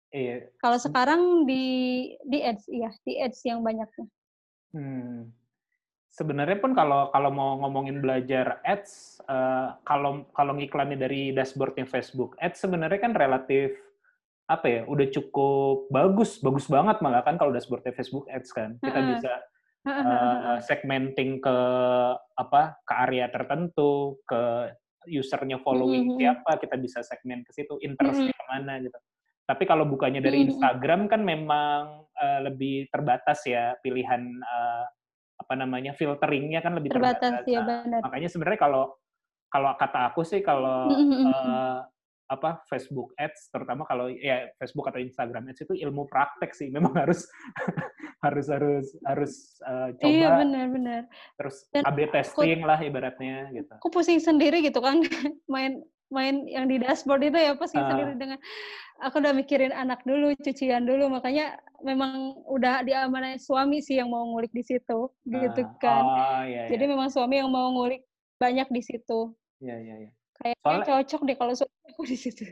Iya. Kalau sekarang di di ads iya, di ads yang banyaknya. Hmm. Sebenarnya pun kalau kalau mau ngomongin belajar ads, eh, kalau kalau ngiklannya dari dashboardnya Facebook ads sebenarnya kan relatif apa ya, udah cukup bagus, bagus banget malah kan kalau dashboardnya Facebook ads kan. Kita bisa eh, segmenting ke apa ke area tertentu, ke usernya following siapa, kita bisa segmen ke situ, interestnya ke mana gitu. Tapi kalau bukannya dari. Instagram kan memang eh, lebih terbatas ya pilihan eh, apa namanya filteringnya kan lebih Terbatas terbatas. ya Nah, benar. makanya sebenarnya kalau kalau kata aku sih kalau eh, apa Facebook Ads terutama kalau ya Facebook atau Instagram Ads itu ilmu praktek sih memang harus harus harus harus eh, coba Iya benar benar. terus Dan A/B testing lah ibaratnya gitu. Aku pusing sendiri gitu kan main main yang di dashboard itu ya pusing Ah. sendiri dengan aku udah mikirin anak dulu, cucian dulu, makanya memang udah diamanai suami sih yang mau ngulik di situ gitu Ah, kan. Oh iya Jadi iya. memang suami yang mau ngulik banyak di situ. Iya iya iya. Kayaknya Soalnya cocok deh kalau suami aku di situ.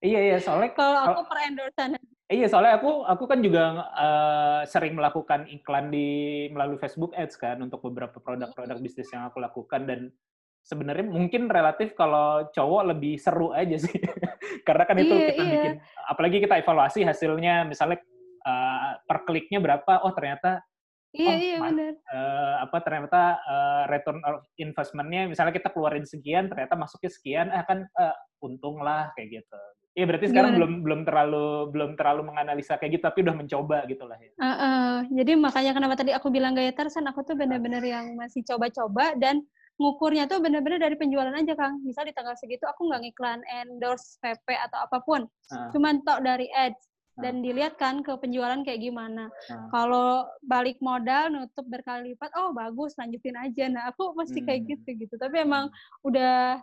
iya iya soalnya Kalau aku per endorsean. Iya, soalnya aku aku kan juga eh, sering melakukan iklan di melalui Facebook Ads kan untuk beberapa produk-produk bisnis yang aku lakukan dan sebenarnya mungkin relatif kalau cowok lebih seru aja sih. Karena kan itu Iya, kita iya. bikin apalagi kita evaluasi hasilnya misalnya eh, per kliknya berapa, oh ternyata Iya Oh, iya benar. eh, apa ternyata eh, return of investment-nya misalnya kita keluarin sekian ternyata masuknya sekian eh kan eh, untung lah kayak gitu. Iya berarti sekarang Gimana? belum belum terlalu belum terlalu menganalisa kayak gitu tapi udah mencoba gitu lah ya. Heeh, jadi makanya kenapa tadi aku bilang gaya Tarsan, aku tuh bener-bener yang masih coba-coba dan ngukurnya tuh bener-bener dari penjualan aja Kang. Misal di tanggal segitu aku nggak ngiklan endorse PP atau apa pun, Ah, cuman tok dari ads Ah. dan dilihat kan ke penjualan kayak gimana. Ah. Kalau balik modal nutup berkali lipat, oh bagus lanjutin aja. Nah aku kayak Hmm. gitu gitu. Tapi emang udah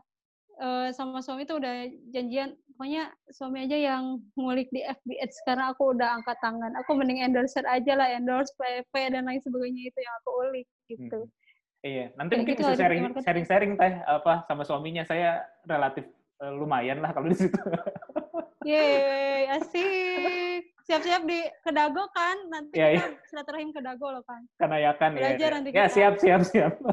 eh, sama suami tuh udah janjian, pokoknya suami aja yang ngulik di FB Ads karena aku udah angkat tangan. Aku mending endorser aja lah, endorse PP dan lain sebagainya itu yang aku ulik gitu. Hmm. Iya, nanti Kayak mungkin gitu bisa sharing marketing. sharing-sharing teh apa sama suaminya saya relatif eh, lumayan lah kalau di situ. Yeay, asik. Siap-siap di Kedago kan? Nanti Iya, iya. kita silaturahim Kedago loh kan. Kanayakan ya. Belajar ya. nanti Ya kita. siap siap siap.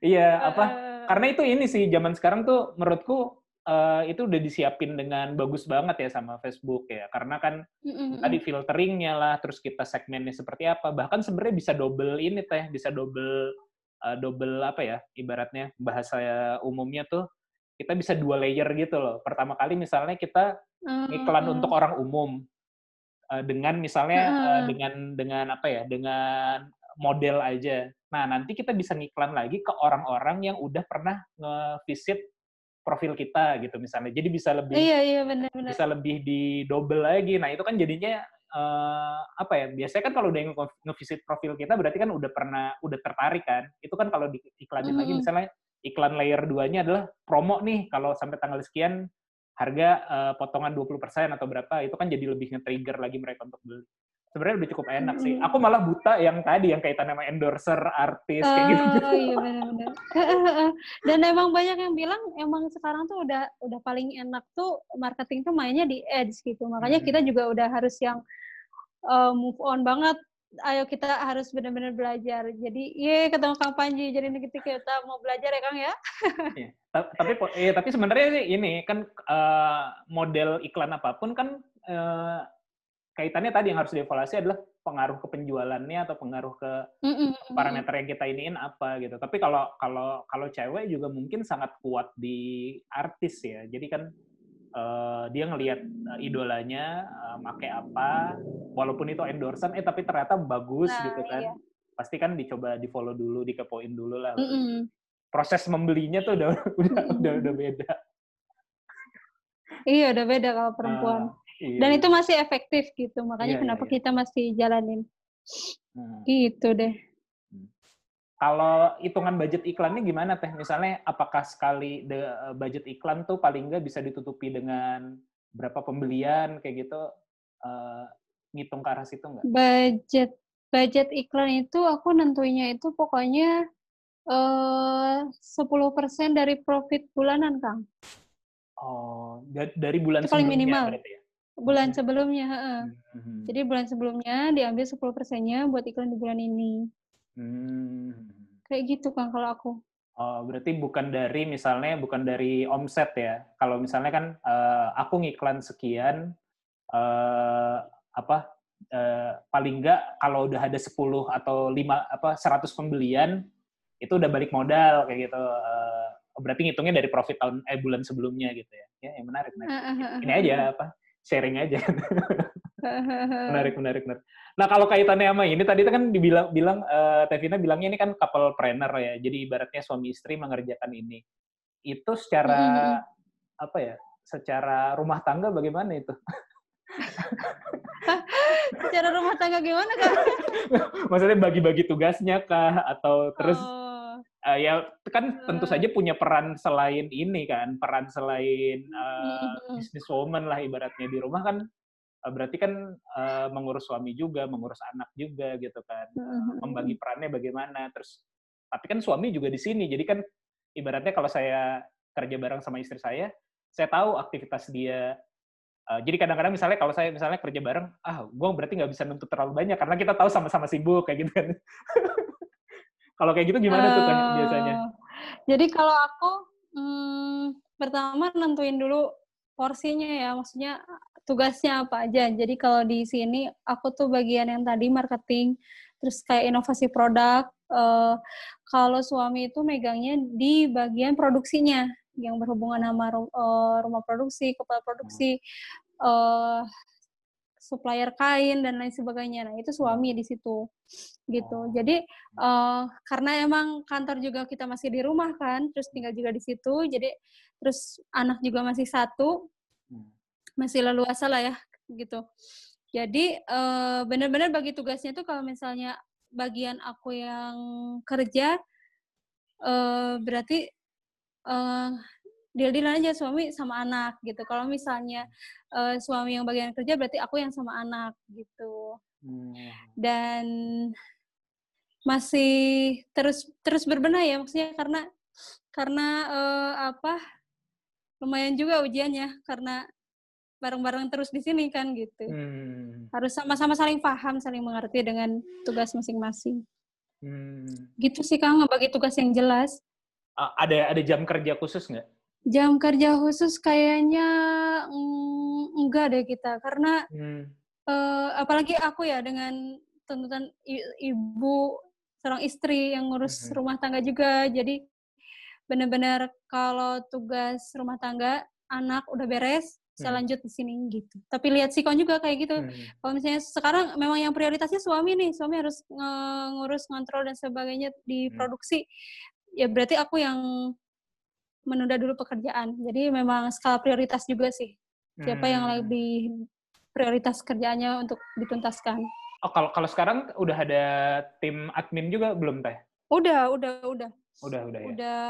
Iya apa? Eh, Karena itu ini sih zaman sekarang tuh menurutku eh, itu udah disiapin dengan bagus banget ya sama Facebook ya. Karena kan mm, mm, mm. tadi filteringnya lah, terus kita segmennya seperti apa. Bahkan sebenarnya bisa double ini teh, bisa double eh, double apa ya? Ibaratnya bahasa umumnya tuh kita bisa dua layer gitu loh. Pertama kali misalnya kita iklan Eh, untuk orang umum Eh, dengan misalnya eh, Heeh. dengan dengan apa ya? Dengan model aja. Nah, nanti kita bisa ngiklan lagi ke orang-orang yang udah pernah nge-visit profil kita gitu misalnya. Jadi bisa lebih Iya iya benar-benar. bisa lebih di double lagi. Nah, itu kan jadinya eh, apa ya? Biasanya kan kalau udah nge- nge-visit profil kita berarti kan udah pernah udah tertarik kan. Itu kan kalau diiklanin lagi Mhm. misalnya iklan layer 2-nya adalah promo nih kalau sampai tanggal sekian harga eh, potongan 20% atau berapa, itu kan jadi lebih nge-trigger lagi mereka untuk beli. Sebenarnya udah cukup enak sih. Aku malah buta yang tadi yang kaitan sama endorser, artis kayak gitu. Oh iya benar-benar. Dan emang banyak yang bilang emang sekarang tuh udah udah paling enak tuh marketing tuh mainnya di ads gitu. Makanya Mhm. kita juga udah harus yang eh, move on banget. Ayo kita harus benar-benar belajar. Jadi, ye ketemu Kang Panji. Jadi nanti kita mau belajar ya Kang ya. Iya. Ta- tapi eh, tapi sebenarnya sih ini kan eh, model iklan apa pun kan eh, kaitannya tadi yang harus dievaluasi adalah pengaruh ke penjualannya atau pengaruh ke Mm, parameter yang kita iniin apa gitu. Tapi kalau kalau kalau cewek juga mungkin sangat kuat di artis ya. Jadi kan eh, dia ngelihat eh, idolanya eh, make apa, walaupun itu endorsean, eh tapi ternyata bagus Nah, gitu kan. iya. Pasti kan dicoba di follow dulu, dikepoin dulu lah. mm, mm. Proses membelinya tuh udah udah udah, udah beda. Iya udah beda kalau perempuan. Ah, iya. Dan itu masih efektif gitu, makanya Iya, iya, kenapa iya. kita masih jalanin. Hmm. Gitu deh. Kalau hitungan budget iklannya gimana teh? Misalnya apakah sekali de, budget iklan tuh paling nggak bisa ditutupi dengan berapa pembelian kayak gitu? eh, ngitung ke arah situ nggak? Budget budget iklan itu aku nentuinya itu pokoknya eh 10% dari profit bulanan, Kang. Oh, da- dari bulan Itu paling minimal. berarti ya? Bulan Hmm. sebelumnya, heeh. Hmm. Jadi bulan sebelumnya diambil 10%-nya buat iklan di bulan ini. Hmm. Kayak gitu, Kang, kalau aku. Oh, berarti bukan dari misalnya bukan dari omset ya. Kalau misalnya kan eh, aku ngiklan sekian eh apa eh, paling enggak kalau udah ada 10 atau 5 apa 100 pembelian itu udah balik modal kayak gitu. Eh, berarti ngitungnya dari profit tahun eh bulan sebelumnya gitu ya. Ya, yang menarik, menarik. Ini aja apa? Sharing aja. menarik, menarik, menarik. Nah, kalau kaitannya sama ini tadi kan dibilang bilang eh, Tevina bilangnya ini kan couple planner ya. Jadi ibaratnya suami istri mengerjakan ini. Itu secara Mm-mm. apa ya? Secara rumah tangga bagaimana itu? Secara rumah tangga gimana, Kang? Maksudnya bagi-bagi tugasnya kah atau terus Oh. Eh, ya kan tentu Eh. saja punya peran selain ini kan, peran selain eh, Mm-mm. businesswoman lah ibaratnya di rumah kan eh, berarti kan eh, mengurus suami juga, mengurus anak juga gitu kan. Mm-mm. membagi perannya bagaimana terus tapi kan suami juga di sini jadi kan ibaratnya kalau saya kerja bareng sama istri saya saya tahu aktivitas dia Eh, jadi kadang-kadang misalnya kalau saya misalnya kerja bareng ah gue berarti nggak bisa nuntut terlalu banyak karena kita tahu sama-sama sibuk kayak gitu kan kalau kayak gitu gimana tuh Teh, biasanya Eh, Jadi kalau aku hmm, pertama nentuin dulu porsinya ya, maksudnya tugasnya apa aja. Jadi kalau di sini aku tuh bagian yang tadi marketing, terus kayak inovasi produk. eh, kalau suami itu megangnya di bagian produksinya yang berhubungan sama eh, rumah produksi, kepala produksi, eh, supplier kain dan lain sebagainya. Nah itu suami di situ, gitu. Oh. Jadi eh, karena emang kantor juga kita masih di rumah kan, terus tinggal juga di situ, jadi terus anak juga masih satu, Hmm. masih leluasa lah ya, gitu. Jadi eh, benar-benar bagi tugasnya tuh kalau misalnya bagian aku yang kerja, eh, berarti eh deal-dealan aja suami sama anak gitu. Kalau misalnya eh, suami yang bagian kerja, berarti aku yang sama anak gitu Hmm. dan masih terus terus berbenah ya maksudnya karena karena eh, apa lumayan juga ujiannya karena bareng-bareng terus di sini kan gitu Hmm. harus sama-sama saling paham saling mengerti dengan tugas masing-masing Hmm. gitu sih kang ngebagi tugas yang jelas ada ada jam kerja khusus nggak jam kerja khusus kayaknya mm, enggak deh kita karena Hmm. eh, apalagi aku ya dengan tuntutan ibu seorang istri yang ngurus Mhm. rumah tangga juga jadi benar-benar kalau tugas rumah tangga anak udah beres saya Hmm. lanjut di sini gitu tapi lihat sikon juga kayak gitu Hmm. kalau misalnya sekarang memang yang prioritasnya suami nih suami harus ngurus ngontrol dan sebagainya di Hmm. produksi ya berarti aku yang menunda dulu pekerjaan jadi memang skala prioritas juga sih siapa yang Hmm. lebih prioritas kerjaannya untuk dituntaskan Oh, kalau kalau sekarang udah ada tim admin juga belum teh? udah udah udah Udah, udah ya. udah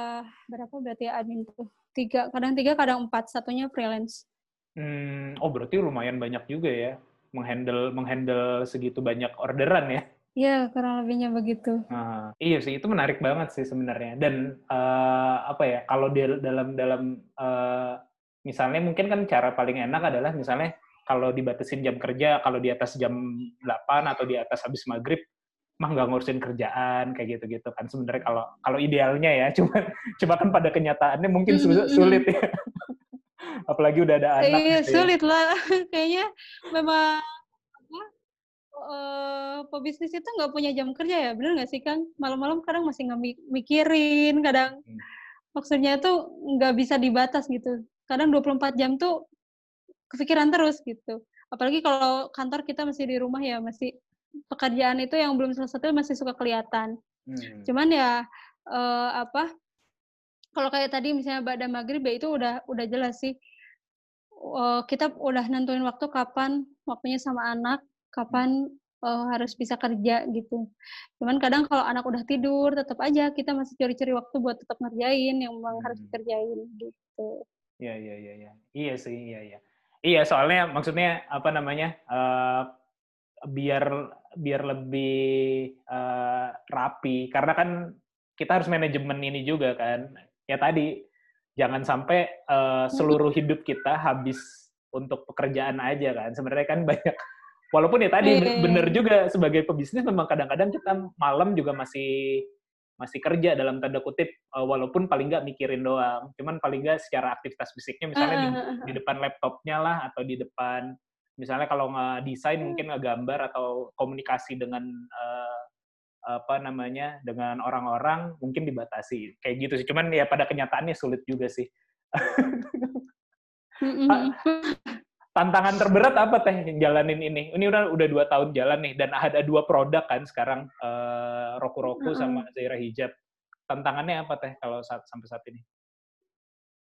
berapa berarti ya admin tuh tiga kadang tiga kadang empat satunya freelance Hmm, oh berarti lumayan banyak juga ya menghandle menghandle segitu banyak orderan ya. Ya kurang lebihnya begitu Nah, iya sih itu menarik banget sih sebenarnya. Dan eh, apa ya kalau di dalam dalam eh, misalnya mungkin kan cara paling enak adalah misalnya kalau dibatasin jam kerja kalau di atas jam 8 atau di atas habis maghrib mah nggak ngurusin kerjaan kayak gitu-gitu kan sebenarnya kalau kalau idealnya ya cuma cuma kan pada kenyataannya mungkin sul- mm. sulit ya apalagi udah ada anak iya gitu ya. sulit lah kayaknya memang pebisnis itu nggak punya jam kerja ya, bener nggak sih Kang? Malam-malam kadang masih nggak mi- mikirin, kadang Hmm. maksudnya tuh nggak bisa dibatas gitu. Kadang 24 jam tuh kepikiran terus gitu. Apalagi kalau kantor kita masih di rumah ya, masih pekerjaan itu yang belum selesai masih suka kelihatan. Hmm. Cuman ya eh, apa? Kalau kayak tadi misalnya Ba'da Maghrib ya itu udah udah jelas sih. Eh, kita udah nentuin waktu kapan waktunya sama anak, kapan eh, harus bisa kerja gitu. Cuman kadang kalau anak udah tidur, tetap aja kita masih cari-cari waktu buat tetap ngerjain yang memang harus Hmm. dikerjain gitu. Iya, iya, iya, iya. Iya sih, iya, iya. Iya, soalnya maksudnya apa namanya? eh, biar biar lebih eh, rapi karena kan kita harus manajemen ini juga kan. Ya tadi jangan sampai eh, seluruh hidup kita habis untuk pekerjaan aja kan. Sebenarnya kan banyak walaupun ya tadi Iya. bener juga sebagai pebisnis memang kadang-kadang kita malam juga masih masih kerja dalam tanda kutip eh, walaupun paling nggak mikirin doang. Cuman paling nggak secara aktivitas fisiknya misalnya di, di depan laptopnya lah atau di depan misalnya kalau nggak desain Hmm. mungkin ngegambar atau komunikasi dengan eh, apa namanya dengan orang-orang mungkin dibatasi. Kayak gitu sih. Cuman ya pada kenyataannya sulit juga sih tantangan terberat apa teh yang jalanin ini? Ini udah udah dua tahun jalan nih dan ada dua produk kan sekarang eh, Roku Roku sama Zaira Hijab. Tantangannya apa teh kalau saat sampai saat ini?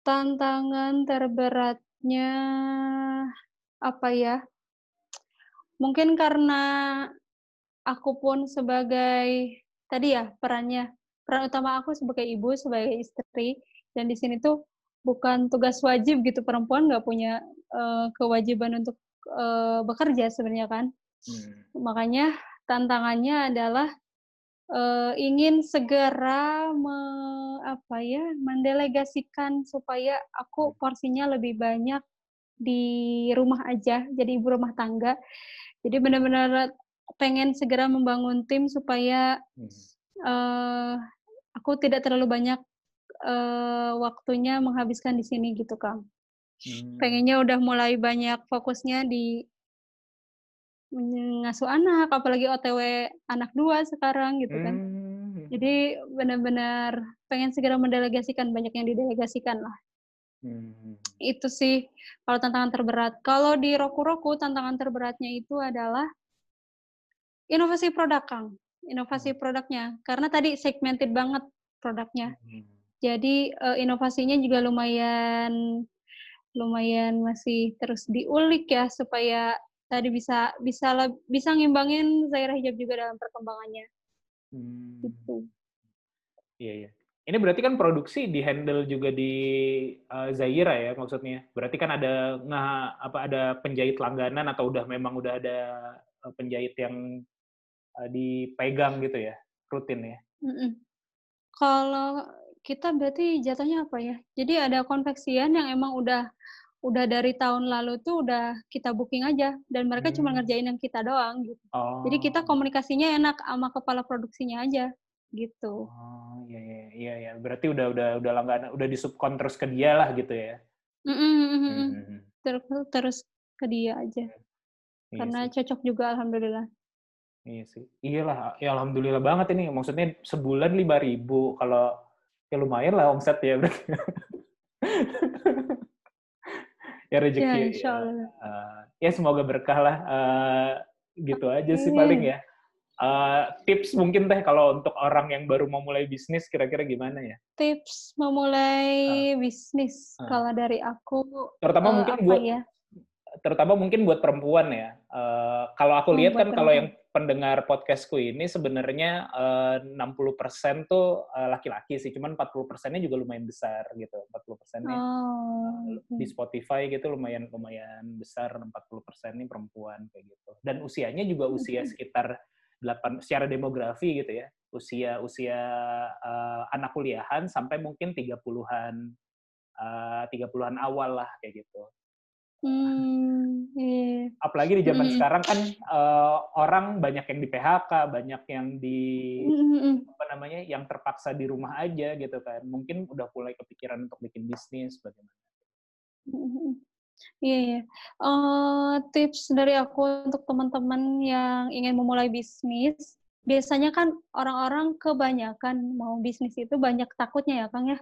Tantangan terberatnya apa ya? Mungkin karena aku pun sebagai tadi ya perannya peran utama aku sebagai ibu, sebagai istri dan di sini tuh bukan tugas wajib gitu perempuan nggak punya eh, kewajiban untuk eh, bekerja sebenarnya kan. Hmm. Makanya tantangannya adalah eh, ingin segera me- apa ya mendelegasikan supaya aku porsinya lebih banyak di rumah aja jadi ibu rumah tangga jadi benar-benar pengen segera membangun tim supaya Hmm. eh, aku tidak terlalu banyak eh, waktunya menghabiskan di sini gitu kang Hmm. pengennya udah mulai banyak fokusnya di mengasuh anak apalagi OTW anak dua sekarang gitu kan Hmm. Jadi benar-benar pengen segera mendelegasikan banyak yang didelegasikan lah. Hmm. Itu sih kalau tantangan terberat. Kalau di Roku-Roku tantangan terberatnya itu adalah inovasi produk, Kang. Inovasi produknya. Karena tadi segmented banget produknya. Hmm. Jadi eh, inovasinya juga lumayan lumayan masih terus diulik ya supaya tadi bisa bisa bisa ngimbangin Zaira Hijab juga dalam perkembangannya Hmm. gitu. Iya, iya. Ini berarti kan produksi di handle juga di eh, Zaira ya maksudnya. Berarti kan ada nggak apa ada penjahit langganan atau udah memang udah ada eh, penjahit yang eh, dipegang gitu ya, rutin ya. Mm-mm. Kalau kita berarti jatuhnya apa ya? Jadi ada konveksian yang emang udah udah dari tahun lalu tuh udah kita booking aja dan mereka cuma Hmm. ngerjain yang kita doang gitu. Oh. Jadi kita komunikasinya enak sama kepala produksinya aja gitu. Oh, iya iya iya iya. Berarti udah udah udah langganan, udah disubkon terus ke dia lah gitu ya. Mm-mm. Hmm, hmm, hmm. Ter- terus ke dia aja Iya karena sih. cocok juga alhamdulillah. Iya sih. Iyalah, ya alhamdulillah banget ini. Maksudnya sebulan 5000 kalau ya lumayan lah omset ya berarti. ya rezeki. Ya ya, eh, ya semoga berkah lah. eh, gitu aja sih paling ya. Eh, tips mungkin teh kalau untuk orang yang baru mau mulai bisnis kira-kira gimana ya? Tips memulai bisnis Ah. kalau dari aku Terutama eh, mungkin buat ya? terutama mungkin buat perempuan ya. Eh, kalau aku Oh, lihat kan kalau yang. Pendengar podcastku ini sebenarnya eh, 60% tuh eh, laki-laki sih, cuman 40 persennya juga lumayan besar gitu. 40 persennya Oh, di Spotify gitu lumayan lumayan besar 40 persen ini perempuan kayak gitu. Dan usianya juga usia sekitar 8 secara demografi gitu ya. Usia usia eh, anak kuliahan sampai mungkin 30-an eh, 30-an awal lah kayak gitu. Hmm, iya. apalagi di zaman Mm-mm. sekarang kan eh, orang banyak yang di PHK, banyak yang di Mm-mm. apa namanya, yang terpaksa di rumah aja gitu kan. Mungkin udah mulai kepikiran untuk bikin bisnis bagaimana. Mm-mm. Iya iya. Eee, tips dari aku untuk teman-teman yang ingin memulai bisnis, biasanya kan orang-orang kebanyakan mau bisnis itu banyak takutnya ya, Kang, ya.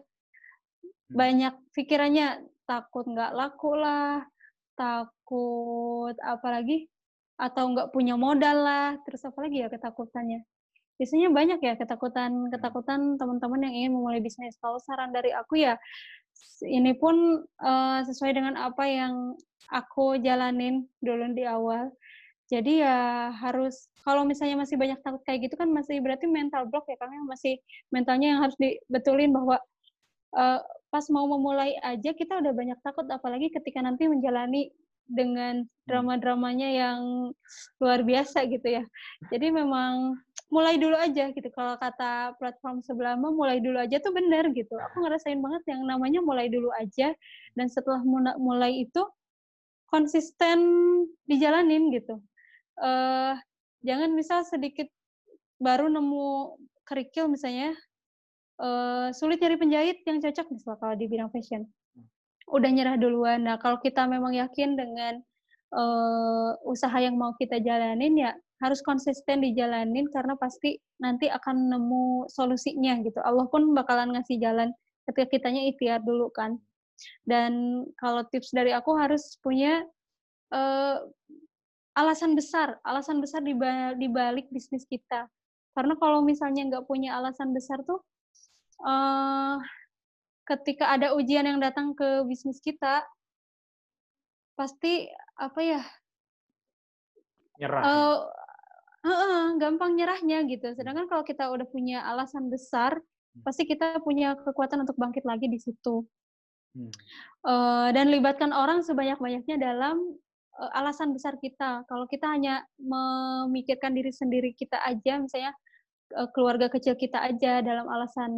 Hmm. Banyak pikirannya, takut nggak laku lah, takut apalagi, atau nggak punya modal lah, terus apalagi ya ketakutannya? Biasanya banyak ya ketakutan-ketakutan teman-teman yang ingin memulai bisnis. Kalau saran dari aku ya, ini pun, eee, sesuai dengan apa yang aku jalanin dulu di awal. Jadi ya harus kalau misalnya masih banyak takut kayak gitu kan masih berarti mental block ya, Kang, ya, masih mentalnya yang harus dibetulin bahwa, eee, pas mau memulai aja kita udah banyak takut, apalagi ketika nanti menjalani dengan drama-dramanya yang luar biasa gitu ya. Jadi memang mulai dulu aja gitu, kalau kata platform sebelah mah mulai dulu aja tuh bener gitu. Aku ngerasain banget yang namanya mulai dulu aja, dan setelah mulai itu, konsisten dijalanin gitu. Eee, jangan misal sedikit baru nemu kerikil misalnya, eee, sulit nyari penjahit yang cocok misal kalau di bidang fashion, udah nyerah duluan. Nah, kalau kita memang yakin dengan, eee, usaha yang mau kita jalanin, ya harus konsisten dijalanin karena pasti nanti akan nemu solusinya gitu. Allah pun bakalan ngasih jalan ketika kitanya ikhtiar dulu kan. Dan kalau tips dari aku harus punya, eee, alasan besar alasan besar di balik bisnis kita. Karena kalau misalnya nggak punya alasan besar tuh, eee, ketika ada ujian yang datang ke bisnis kita pasti apa ya Nyerah. eee heeh, gampang nyerahnya gitu. Sedangkan kalau kita udah punya alasan besar, pasti kita punya kekuatan untuk bangkit lagi di situ. Hmm. Eee, dan libatkan orang sebanyak-banyaknya dalam, eee, alasan besar kita. Kalau kita hanya memikirkan diri sendiri kita aja, misalnya, keluarga kecil kita aja dalam alasan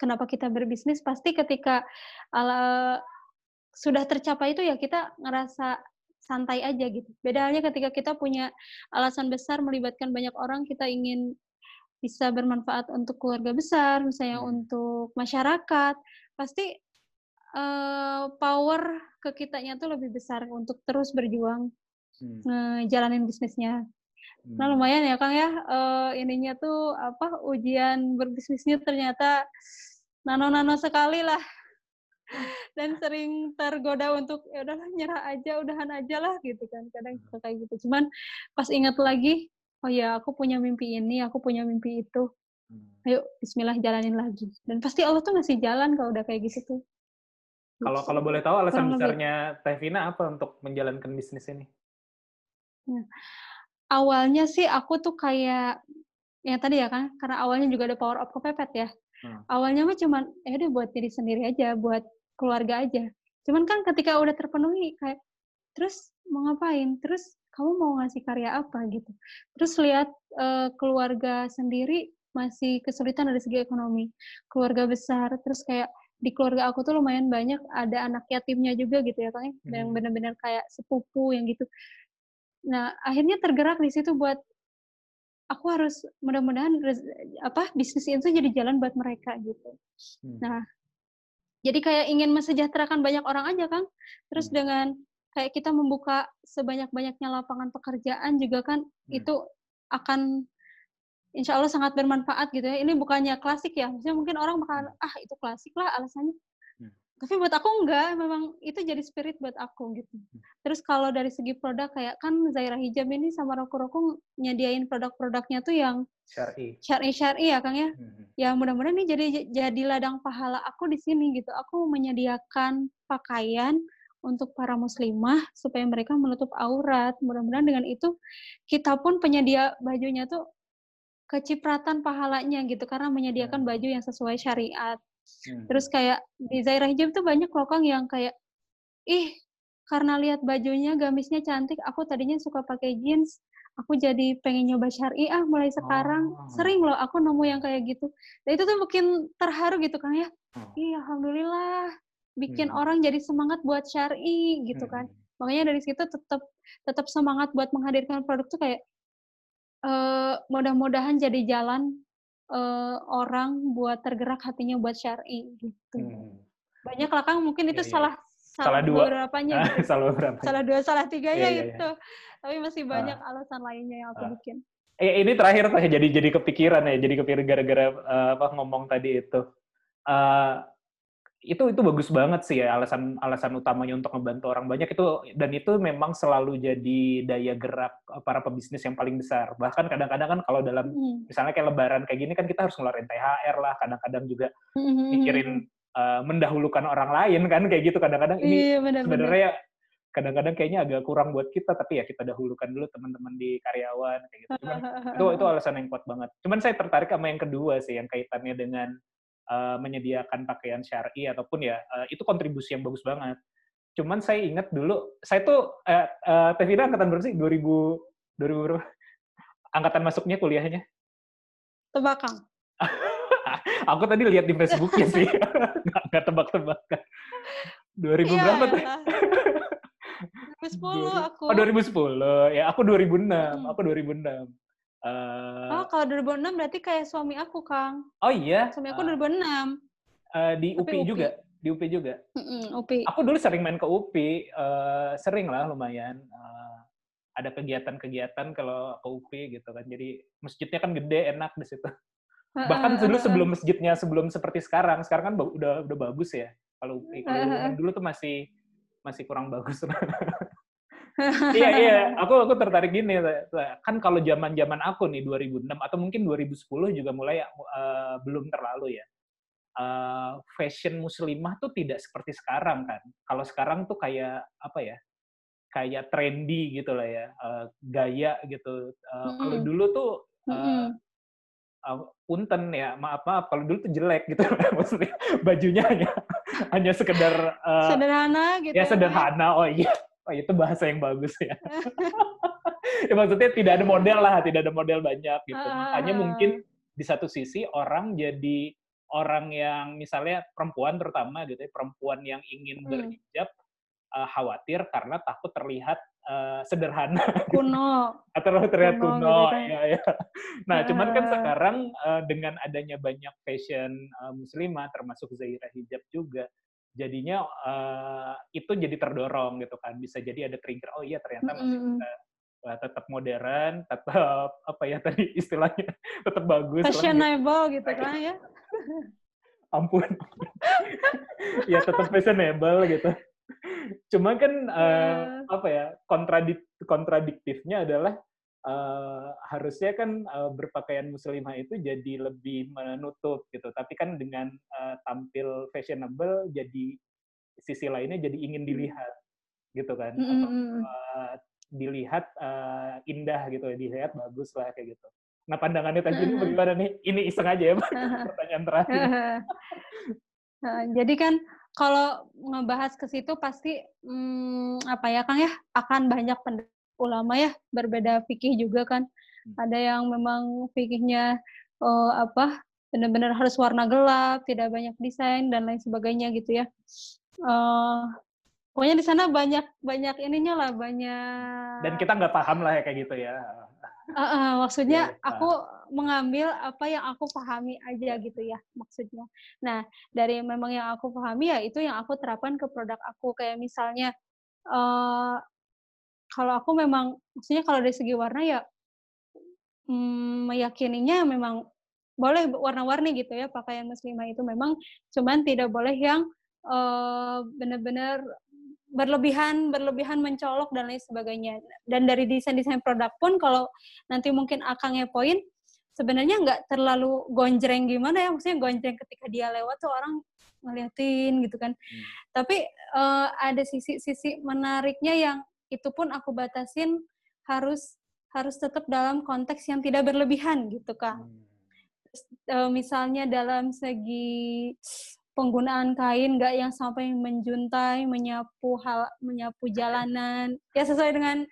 kenapa kita berbisnis, pasti ketika ala sudah tercapai itu ya kita ngerasa santai aja gitu. Beda halnya ketika kita punya alasan besar melibatkan banyak orang, kita ingin bisa bermanfaat untuk keluarga besar, misalnya untuk masyarakat, pasti, eee, power ke kitanya tuh lebih besar untuk terus berjuang Hmm. ngejalanin bisnisnya. Nah, Hmm. lumayan ya, Kang, ya, eee, ininya tuh apa, ujian berbisnisnya ternyata nano-nano sekali lah. Dan sering tergoda untuk, ya udahlah nyerah aja, udahan aja lah gitu kan, kadang suka kayak gitu. Cuman pas inget lagi, oh ya aku punya mimpi ini, aku punya mimpi itu, Hmm. ayo bismillah jalanin lagi. Dan pasti Allah tuh ngasih jalan kalau udah kayak gitu tuh. Kalau kalau boleh tahu alasan Kurang lebih. besarnya Teh Vina apa untuk menjalankan bisnis ini? Nah, awalnya sih aku tuh kayak yang tadi ya kan, karena awalnya juga ada power of kepepet ya. Hmm. Awalnya mah cuman, ya udah buat diri sendiri aja, buat keluarga aja. Cuman kan ketika udah terpenuhi kayak, terus mau ngapain? Terus kamu mau ngasih karya apa gitu. Terus lihat, eee, keluarga sendiri masih kesulitan dari segi ekonomi, keluarga besar, terus kayak di keluarga aku tuh lumayan banyak ada anak yatimnya juga gitu ya, Kang, ya, yang Hmm. bener-bener kayak sepupu yang gitu. Nah, akhirnya tergerak di situ buat aku harus mudah-mudahan apa, bisnis itu jadi jalan buat mereka gitu. Hmm. Nah, jadi kayak ingin mensejahterakan banyak orang aja, Kang. Terus Hmm. dengan kayak kita membuka sebanyak-banyaknya lapangan pekerjaan juga kan Hmm. itu akan insya Allah sangat bermanfaat gitu ya. Ini bukannya klasik ya, maksudnya mungkin orang bakalan, "Ah, itu klasik lah alasannya." Hmm. Tapi buat aku enggak, memang itu jadi spirit buat aku gitu. Hmm. Terus kalau dari segi produk kayak kan Zaira Hijab ini sama Roku-Roku nyediain produk-produknya tuh yang Syar'i. syar'i-syar'i ya, Kang, ya. Hmm. Ya mudah-mudahan ini jadi jadi ladang pahala aku di sini gitu. Aku menyediakan pakaian untuk para muslimah supaya mereka menutup aurat. Mudah-mudahan dengan itu kita pun penyedia bajunya tuh kecipratan pahalanya gitu karena menyediakan Hmm. baju yang sesuai syariat. Hmm. Terus kayak di Zaira Hijab tuh banyak loh Kang yang kayak, ih karena lihat bajunya gamisnya cantik, aku tadinya suka pakai jeans, aku jadi pengen nyoba syar'i ah mulai sekarang. Oh. Sering loh aku nemu yang kayak gitu. Dan itu tuh bikin terharu gitu Kang ya. Oh. Ih alhamdulillah bikin Hmm. orang jadi semangat buat syar'i gitu kan. Hmm. Makanya dari situ tetap tetap semangat buat menghadirkan produk tuh kayak eee, mudah-mudahan jadi jalan, eee, orang buat tergerak hatinya buat syar'i gitu. Hmm. Banyak lah Kang, mungkin itu Iya, iya. salah Salah dua. beberapanya gitu. Salah berapa? salah dua salah tiga Iya, ya iya, iya. itu tapi masih banyak alasan lainnya yang aku Ah. bikin Eh, ini terakhir Teh, jadi jadi kepikiran ya, jadi kepikiran gara-gara eh, apa ngomong tadi itu. Eh, itu itu bagus banget sih ya alasan alasan utamanya untuk membantu orang banyak itu dan itu memang selalu jadi daya gerak eh, para pebisnis yang paling besar. Bahkan kadang-kadang kan kalau dalam Mm. misalnya kayak lebaran kayak gini kan kita harus ngeluarin THR lah, kadang-kadang juga Mhm, mikirin eh, mendahulukan orang lain kan kayak gitu kadang-kadang ini iya sebenarnya kadang-kadang kayaknya agak kurang buat kita tapi ya kita dahulukan dulu teman-teman di karyawan kayak gitu. Cuman itu itu alasan yang kuat banget. Cuman saya tertarik sama yang kedua sih yang kaitannya dengan uh, menyediakan pakaian syar'i ataupun ya uh, itu kontribusi yang bagus banget. Cuman saya ingat dulu saya tuh uh, uh, Tevina angkatan berapa sih? 2000 2000 berapa? Angkatan masuknya kuliahnya? tebakang Aku tadi lihat di Facebooknya sih. nggak, nggak tebak-tebakan. 2000 Iya, berapa tuh? elah. 2010 aku Oh 2010. Ya aku 2006. Hmm. Aku 2006. Eh, oh kalau 2006 berarti kayak suami aku Kang oh iya. suami aku Eh, 2006 eh, di UPI UPI. juga. Di UPI juga. Mm-mm, Upi Aku dulu sering main ke UPI, eh, sering lah lumayan. Eh, ada kegiatan-kegiatan kalau ke UPI gitu kan. Jadi masjidnya kan gede, enak di situ. Bahkan dulu sebelum masjidnya sebelum seperti sekarang, sekarang kan udah udah bagus ya kalau UPI. Kalau dulu tuh masih masih kurang bagus. iya iya, aku aku tertarik gini kan kalau zaman zaman aku nih 2006 atau mungkin 2010 juga mulai eh, belum terlalu ya. Eh, fashion muslimah tuh tidak seperti sekarang kan. Kalau sekarang tuh kayak apa ya? Kayak trendy gitu lah ya, eh, gaya gitu. Eh, Kalau Mm-mm. dulu tuh eh, Mm-mm. uh, punten ya maaf maaf kalau dulu tuh jelek gitu maksudnya bajunya hanya hanya sekedar uh, sederhana gitu ya sederhana oh iya oh itu bahasa yang bagus ya ya maksudnya tidak ada model lah tidak ada model banyak gitu Ah, makanya ah, ah. mungkin di satu sisi orang jadi orang yang misalnya perempuan terutama gitu ya perempuan yang ingin Hmm. berhijab uh, khawatir karena takut terlihat uh, sederhana kuno atau terlihat Kuno kuno, gitu kan. ya, ya. Nah, cuman kan Ah. sekarang eh, dengan adanya banyak fashion eh, muslimah, termasuk Zaira hijab juga, jadinya eh, itu jadi terdorong gitu kan. Bisa jadi ada trigger, oh iya ternyata masih bisa eh, tetap modern, tetap apa ya tadi istilahnya tetap bagus. gitu. fashionable gitu kan ya Ampun. ya tetap fashionable gitu. Cuma kan eh, Iya. apa ya kontradik kontradiktifnya adalah eh, harusnya kan eh, berpakaian muslimah itu jadi lebih menutup gitu. Tapi kan dengan eh, tampil fashionable jadi sisi lainnya jadi ingin dilihat gitu kan. Mm, Atau, mm, mm. eh, dilihat eh, indah gitu dilihat bagus lah kayak gitu. Nah pandangannya tadi ini bagaimana nih? Ini iseng aja ya, Pak. pertanyaan terakhir. Jadi kan kalau ngebahas ke situ pasti hmm, apa ya Kang ya akan banyak pendapat ulama ya berbeda fikih juga kan. Hmm. Ada yang memang fikihnya eh, apa benar-benar harus warna gelap, tidak banyak desain dan lain sebagainya gitu ya. Eh, pokoknya di sana banyak banyak ininya lah banyak. Dan kita nggak paham lah ya kayak gitu ya. Eh, eh, maksudnya Iya, aku mengambil apa yang aku pahami aja gitu ya maksudnya. Nah dari memang yang aku pahami ya itu yang aku terapkan ke produk aku kayak misalnya eh kalau aku memang maksudnya kalau dari segi warna ya mm, meyakininya memang boleh warna-warni gitu ya pakaian muslimah itu memang cuman tidak boleh yang eh, benar-benar berlebihan berlebihan mencolok dan lain sebagainya. Dan dari desain desain produk pun kalau nanti mungkin akangnya poin sebenarnya nggak terlalu gonjreng gimana ya maksudnya gonjreng ketika dia lewat tuh orang ngeliatin gitu kan. Tapi eh, ada sisi-sisi menariknya yang itu pun aku batasin harus harus tetap dalam konteks yang tidak berlebihan gitu kang eh, misalnya dalam segi penggunaan kain nggak yang sampai menjuntai, menyapu hal, menyapu jalanan, ya sesuai dengan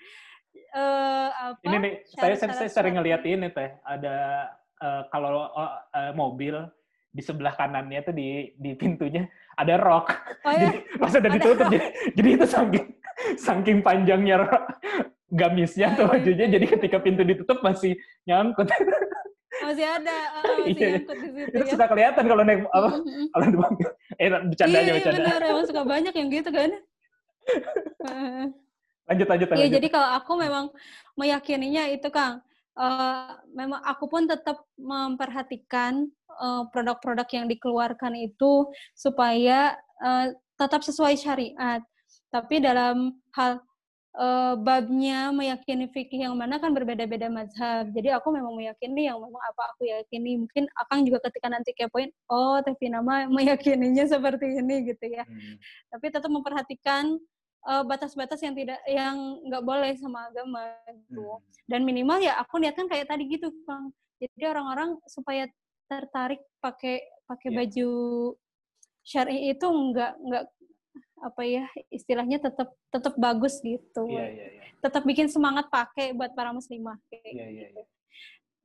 eh, apa? Ini nih, saya, saya, saya sering ngeliat ini teh, ada eh, kalau eh, mobil di sebelah kanannya tuh di di pintunya ada rok. Oh ya, Jadi pas udah ditutup, jadi, jadi itu saking saking panjangnya gamisnya tuh Aduh. bajunya, jadi ketika pintu ditutup masih nyangkut. masih ada, eh, masih Iya. nyangkut di situ itu ya. suka kelihatan kalau naik apa kalau di. Eh bercanda aja Iya, bercanda. benar, emang suka banyak yang gitu kan. Lanjut, lanjut, Iya, jadi kalau aku memang meyakininya itu, Kang, eee, memang aku pun tetap memperhatikan, eee, produk-produk yang dikeluarkan itu supaya, eee, tetap sesuai syariat. Tapi dalam hal, eee, babnya meyakini fikih yang mana kan berbeda-beda mazhab. Jadi aku memang meyakini yang memang apa aku yakini. Mungkin Akang juga ketika nanti kepoin, "Oh, Teh Vina mah meyakininya seperti ini," gitu ya. Hmm. Tapi tetap memperhatikan, eee, batas-batas yang tidak yang nggak boleh sama agama gitu. Hmm. Dan minimal ya aku niatkan kayak tadi gitu, Kang. Jadi orang-orang supaya tertarik pakai pakai Iya. baju syar'i itu nggak nggak apa ya, istilahnya tetap tetap bagus gitu. Iya, iya, iya. Tetap bikin semangat pakai buat para muslimah kayak Iya, iya, gitu. iya.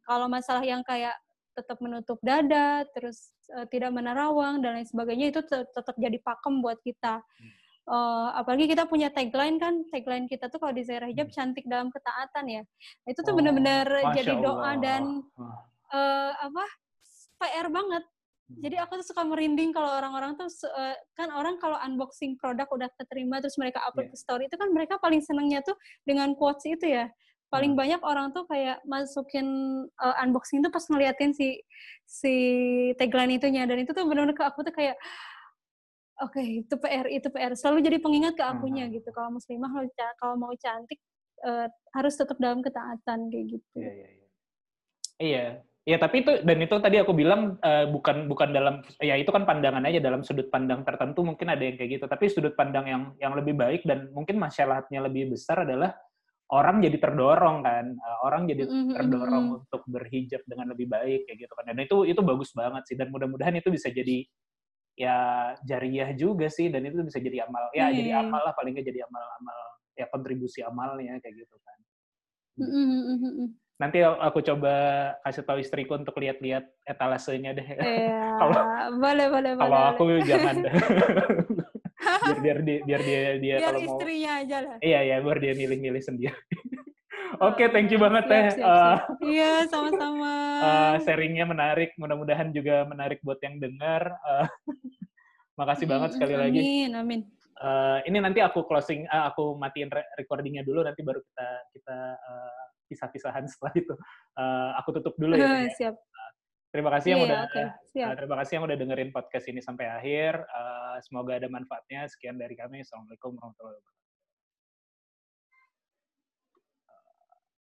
Kalau masalah yang kayak tetap menutup dada, terus, eee, tidak menerawang dan lain sebagainya itu te tetap jadi pakem buat kita. Hmm. Eee, apalagi kita punya tagline kan, tagline kita tuh kalau di Zairah Hijab Hmm. cantik dalam ketaatan ya. Nah, Itu tuh Oh, bener-bener jadi doa dan, Allah. Wah. eee, apa, PR banget. Jadi aku tuh suka merinding kalau orang-orang tuh eee, kan orang kalau unboxing produk udah keterima terus mereka upload Iya. ke story itu kan mereka paling senengnya tuh dengan quotes itu ya. Paling Hmm. banyak orang tuh kayak masukin, eee, unboxing tuh pas ngeliatin si si tagline itunya dan itu tuh bener-bener ke aku tuh kayak, oke itu PR itu PR. Selalu jadi pengingat ke akunya Hmm. gitu. Kalau muslimah kalau mau cantik, eee, harus tetap dalam ketaatan kayak gitu. Iya, iya, iya. Iya. Iya, tapi itu dan itu tadi aku bilang eh, bukan bukan dalam ya itu kan pandangan aja dalam sudut pandang tertentu mungkin ada yang kayak gitu. Tapi sudut pandang yang yang lebih baik dan mungkin masalahnya lebih besar adalah orang jadi terdorong kan. Eh, orang jadi terdorong mhm. untuk berhijab dengan lebih baik kayak gitu kan. Dan itu itu bagus banget sih dan mudah-mudahan itu bisa jadi ya jariah juga sih dan itu bisa jadi amal ya jadi Iya. amal lah paling nggak jadi amal-amal ya kontribusi amalnya kayak gitu kan. Mhm mhm. Nanti aku coba kasih tahu istriku untuk lihat-lihat etalasenya deh. Iya, Kalau boleh boleh boleh. kalau boleh. aku jangan deh. biar biar dia biar dia dia Biar kalau mau istrinya aja lah. iya ya biar dia milih-milih sendiri. Oke, thank you banget teh. Eh, siap. Iya, sama-sama. eh, sharingnya menarik. Mudah-mudahan juga menarik buat yang dengar. Eh, makasih banget Mm, sekali lagi. Amin, amin. Eh, ini nanti aku closing, eh, aku matiin re- recordingnya dulu. Nanti baru kita kita eh, pisah-pisahan setelah itu. Eh, aku tutup dulu ya. Teh, ya. Siap. Terima kasih yang Iya, udah oke, siap. eh, terima kasih yang udah dengerin podcast ini sampai akhir. Eh, semoga ada manfaatnya. Sekian dari kami. Assalamualaikum warahmatullahi wabarakatuh.